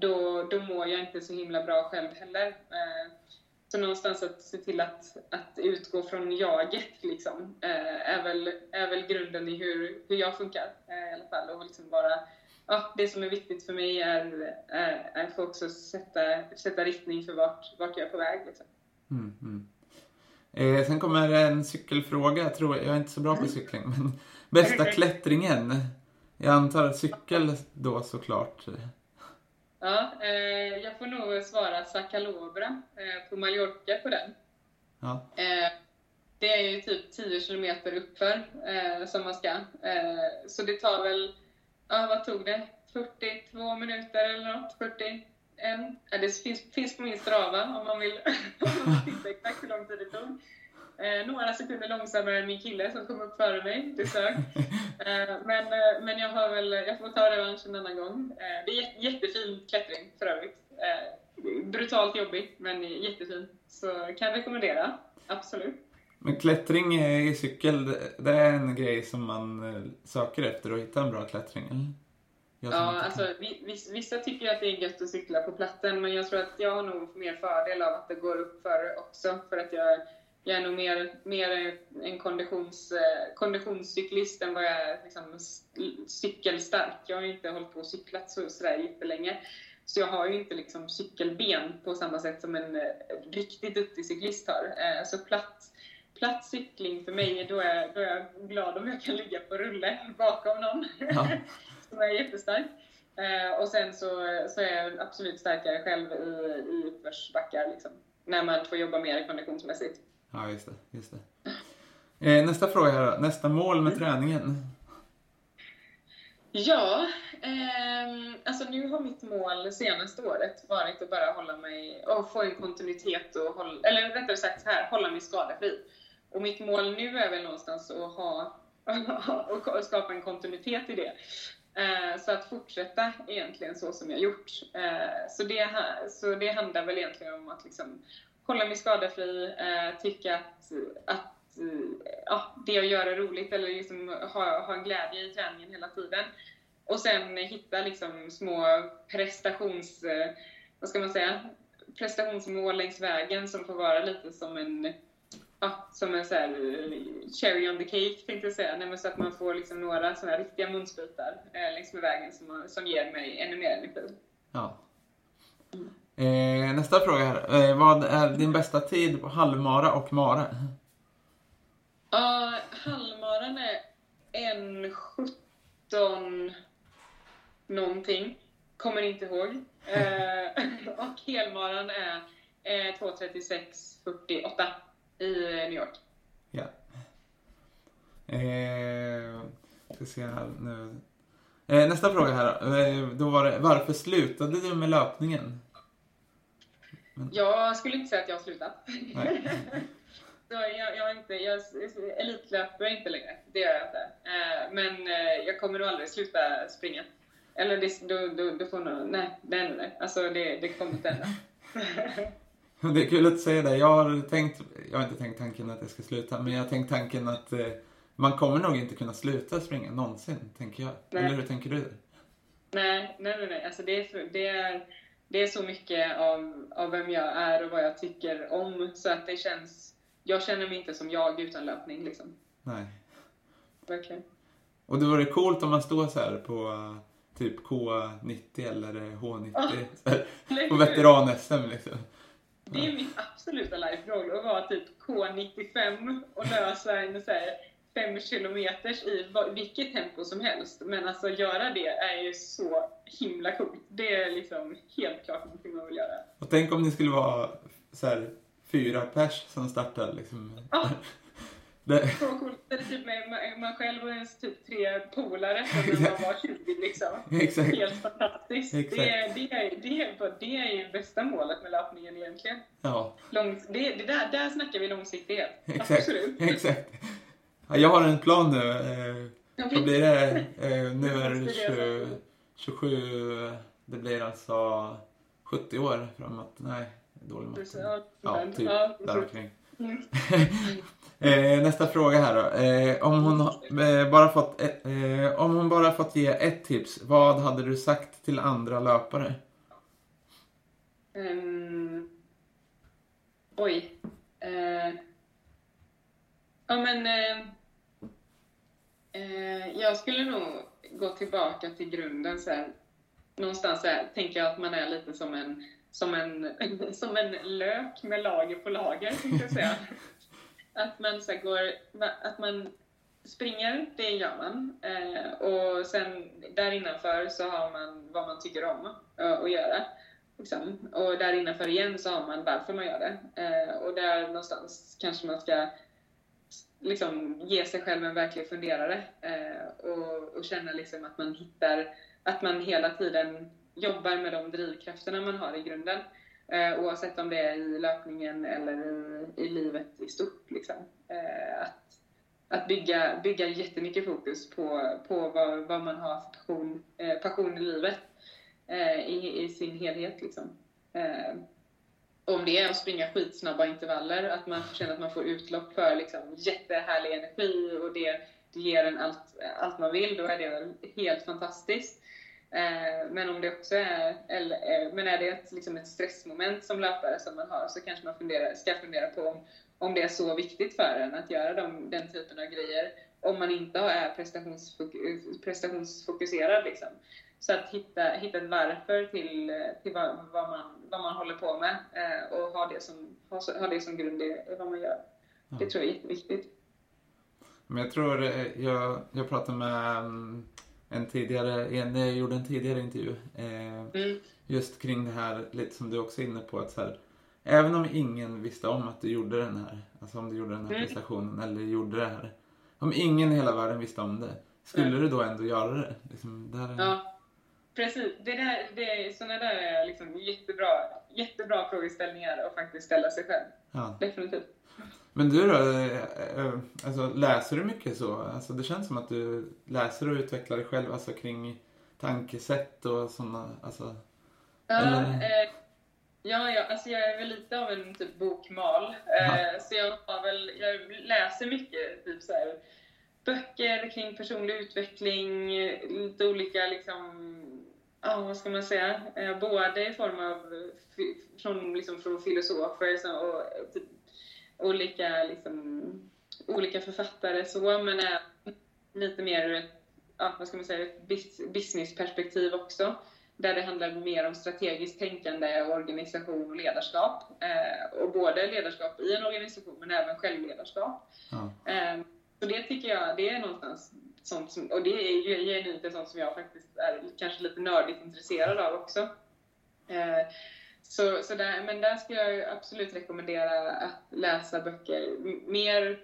då, då mår jag inte så himla bra själv heller. Så någonstans att se till att, att utgå från jaget liksom, eh, är, väl, är väl grunden i hur, hur jag funkar eh, i alla fall. Och liksom bara, ja, det som är viktigt för mig är, är, är att också sätta, sätta riktning för vart, vart jag är på väg. Liksom. Mm, mm. Eh, sen kommer en cykelfråga. Jag, tror, jag är inte så bra på mm. cykling, men bästa klättringen? Jag antar cykel då såklart. Ja, eh, jag får nog svara Sacalobra eh, på Mallorca på den. Ja. Eh, det är ju typ 10 kilometer uppför eh, som man ska. Eh, så det tar väl, ja vad tog det? 42 minuter eller något? 41? Ja, det finns, finns på min strava om man vill titta exakt hur lång tid det tog. Eh, några sekunder långsammare än min kille som kom upp före mig. Det sög. Eh, men, eh, men jag, har väl, jag får ta revansch en annan gång. Eh, det är jättefin klättring för övrigt. Eh, brutalt jobbig, men jättefin. Så kan rekommendera. Absolut. Men klättring i cykel, det är en grej som man eh, söker efter att hitta en bra klättring, eller? Ja, alltså vissa tycker att det är gött att cykla på platten, men jag tror att jag har nog mer fördel av att det går upp för också, för att jag, jag är nog mer, mer en konditions, eh, konditionscyklist än vad jag är liksom, cykelstark. Jag har inte hållit på och cyklat så, sådär jättelänge, så jag har ju inte liksom cykelben på samma sätt som en eh, riktigt duktig cyklist har. Eh, så platt, platt cykling för mig, då är, då är jag glad om jag kan ligga på rulle bakom någon Ja. som är jättestark. Och sen så, så är jag absolut starkare själv i, i uppförsbackar, liksom, när man får jobba mer konditionsmässigt. Ja, just det. Just det. Eh, nästa fråga här då. Nästa mål med träningen? Ja, ehm, alltså nu har mitt mål senaste året varit att bara hålla mig och få en kontinuitet och hålla, eller rättare sagt så här, hålla mig skadefri. Och mitt mål nu är väl någonstans att ha och skapa en kontinuitet i det. Eh, så att fortsätta egentligen så som jag gjort. Eh, så, det, så det handlar väl egentligen om att liksom hålla mig skadefri, eh, tycka att, att eh, ja, det jag gör är roligt eller liksom ha, ha en glädje i träningen hela tiden. Och sen hitta liksom små prestations... eh, Vad ska man säga? Prestationsmål längs vägen som får vara lite som en Ja, som en så här, eh, cherry on the cake tänkte jag säga. Nej, men så att man får liksom några här riktiga munsbitar eh, längs med vägen som, som ger mig ännu mer energi. Ja. Eh, nästa fråga här. Eh, vad är din bästa tid på halvmara och mara? Ja, halvmaran är 1.17 någonting. Kommer inte ihåg. Eh, och helmaran är eh, 2.36.48 i New York. Ja. Eh, ska se här nu. Eh, nästa fråga här då. eh, då var det, varför slutade du med löpningen? Jag skulle inte säga att jag har slutat. Så jag, jag, är inte, jag elitlöper inte längre, det gör jag inte. Eh, men eh, jag kommer nog aldrig sluta springa. Eller det, då, då, då får nog, nej, det det. Alltså det, det kommer inte hända. Det är kul att du säger det. Jag har tänkt, jag har inte tänkt tanken att jag ska sluta, men jag har tänkt tanken att eh, man kommer nog inte kunna sluta springa någonsin, tänker jag. Nej. Eller hur tänker du? nej, nej, nej, nej. Alltså det, är, det, är, det är så mycket av, av vem jag är och vad jag tycker om, så att det känns, jag känner mig inte som jag utan löpning liksom. Nej. Verkligen. Och det vore coolt om man står så här på eh, typ K90 eller eh, H90 Ja. så här, Eller på veteran-SM liksom. Det är mitt absoluta life-goal att vara typ K95 och lösa en så här, fem kilometers i vilket tempo som helst. Men alltså göra det är ju så himla coolt. Det är liksom helt klart någonting man vill göra. Och tänk om ni skulle vara så här fyra pers som startar liksom. Ja. Det, Så coolt. Eller typ med man själv och ens typ tre polare som när man var 20 liksom. exakt. Helt fantastiskt. Exakt. Det, är, det, är, det, är, det är ju bästa målet med löpningen egentligen. Ja, Lång, det, det där, där snackar vi långsiktighet. exakt. Absolut. Exakt. Ja, jag har en plan nu. Eh, Vad blir det? Eh, nu är det Inspirerande. 20, 27, det blir alltså 70 år framåt. Nej, dålig matte. Ja, typ ja, där omkring. Mm. Eh, nästa fråga här då. Eh, om, hon, eh, bara fått, ett- eh, om hon bara fått ge ett tips, vad hade du sagt till andra löpare? Ehm, oj. Eh, ja, men... Eh, eh, jag skulle nog gå tillbaka till grunden så här. Någonstans så här, tänker jag att man är lite som en, som en, som en lök med lager på lager, tänkte jag säga. att man så här, går, att man springer, det gör man. Eh, och sen där innanför så har man vad man tycker om eh, att göra. Liksom. Och där innanför igen så har man varför man gör det. Eh, och där någonstans kanske man ska liksom, ge sig själv en verklig funderare eh, och, och känna liksom att man hittar, att man hela tiden jobbar med de drivkrafterna man har i grunden. Eh, oavsett om det är i löpningen eller i, i livet i stort. Liksom. Eh, att att bygga, bygga jättemycket fokus på, på vad, vad man har för passion, eh, passion i livet eh, i, i sin helhet. Liksom. Eh, om det är att springa skitsnabba intervaller, att man känner att man får utlopp för liksom, jättehärlig energi och det, det ger en allt, allt man vill, då är det väl helt fantastiskt. Eh, men om det också är, eller, eh, men är det ett, liksom ett stressmoment som löpare som man har så kanske man funderar, ska fundera på om, om det är så viktigt för en att göra de, den typen av grejer om man inte är prestationsfok prestationsfokuserad. Liksom. Så att hitta, hitta ett varför till, till vad, vad, man, vad man håller på med eh, och ha det som, ha, ha det som grund i vad man gör. Ja. Det tror jag är jätteviktigt. Men jag tror, eh, jag, jag pratade med mm, en tidigare, en, jag gjorde en tidigare intervju. Eh, mm. Just kring det här, lite som du också är inne på, att så här, även om ingen visste om att du gjorde den här, alltså om du gjorde den här mm. prestationen eller gjorde det här. Om ingen i hela världen visste om det, skulle mm. du då ändå göra det? Liksom, där... Ja, precis. Det där, det, sådana där är liksom jättebra, jättebra frågeställningar att faktiskt ställa sig själv. Ja. Definitivt. Men du då, eh, eh, alltså, läser du mycket så? Alltså, det känns som att du läser och utvecklar dig själv alltså, kring tankesätt och sådana, alltså, Ja, eh, ja, ja alltså jag är väl lite av en typ bokmal. Eh, så jag, har väl, jag läser mycket typ så här, böcker kring personlig utveckling, lite olika liksom, ja vad ska man säga, eh, både i form av från, liksom, från filosofer och olika, liksom, olika författare så, men även lite mer ja, vad ska man säga, ett businessperspektiv också. Där det handlar mer om strategiskt tänkande, organisation och ledarskap. Eh, och både ledarskap i en organisation men även självledarskap. Ja. Eh, så det tycker jag, det är någonstans sånt som, och det är ju genuint sånt som jag faktiskt är kanske lite nördigt intresserad av också. Eh, så, så där, men där skulle jag absolut rekommendera att läsa böcker. Mer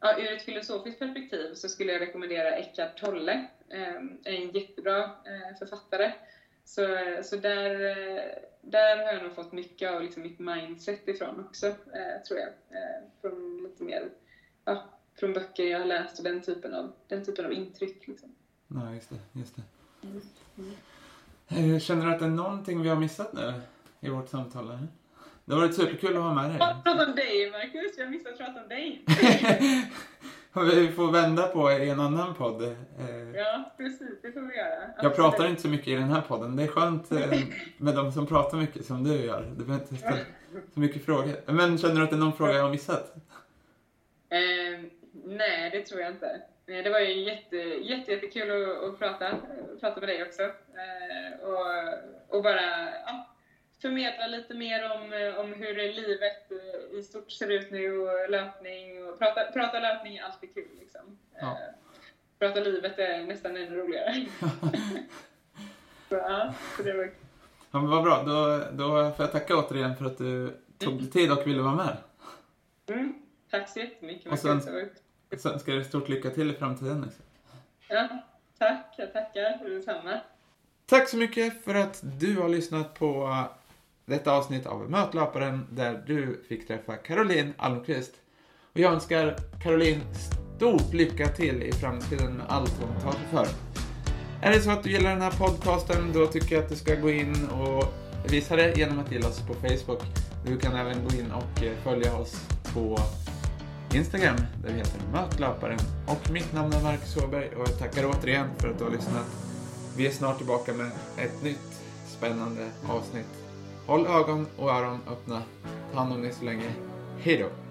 ja, ur ett filosofiskt perspektiv så skulle jag rekommendera Eckhart Tolle. Eh, en jättebra eh, författare. Så, så där, eh, där har jag nog fått mycket av liksom mitt mindset ifrån också, eh, tror jag. Eh, från lite mer, ja, från böcker jag har läst och den typen av, den typen av intryck. Liksom. Ja, just det. Just det. Mm. Mm. Känner du att det är någonting vi har missat nu? i vårt samtal. Här. Det har varit superkul att ha med dig. Prata om dig, Marcus. Jag missade att prata om dig. vi får vända på i en annan podd. Eh, ja, precis. Det får vi göra. Absolut. Jag pratar inte så mycket i den här podden. Det är skönt eh, med de som pratar mycket som du gör. Du behöver inte ställa så mycket frågor. Men känner du att det är någon fråga jag har missat? Eh, nej, det tror jag inte. Det var ju jätte, jätte, jättekul att, att prata, prata med dig också. Eh, och, och bara ja, förmedla lite mer om, eh, om hur livet eh, i stort ser ut nu och löpning. Och prata, prata löpning är alltid kul. Liksom. Ja. Eh, prata livet är nästan ännu roligare. så, ja, så det var Ja, men vad bra. Då, då får jag tacka återigen för att du tog dig tid och ville vara med. Mm. Tack så jättemycket. Och sen, sen ska du stort lycka till i framtiden. Liksom. Ja, tack. Jag tackar. Detsamma. Tack så mycket för att du har lyssnat på detta avsnitt av Mötlöparen där du fick träffa Caroline Almqvist. Och jag önskar Caroline stort lycka till i framtiden med allt hon tar sig för. Är det så att du gillar den här podcasten då tycker jag att du ska gå in och visa det genom att gilla oss på Facebook. Du kan även gå in och eh, följa oss på Instagram där vi heter Mötlöparen. Och mitt namn är Marcus Åberg och jag tackar återigen för att du har lyssnat. Vi är snart tillbaka med ett nytt spännande avsnitt. Håll ögon och öron öppna. Ta hand om dig så länge. Hej då!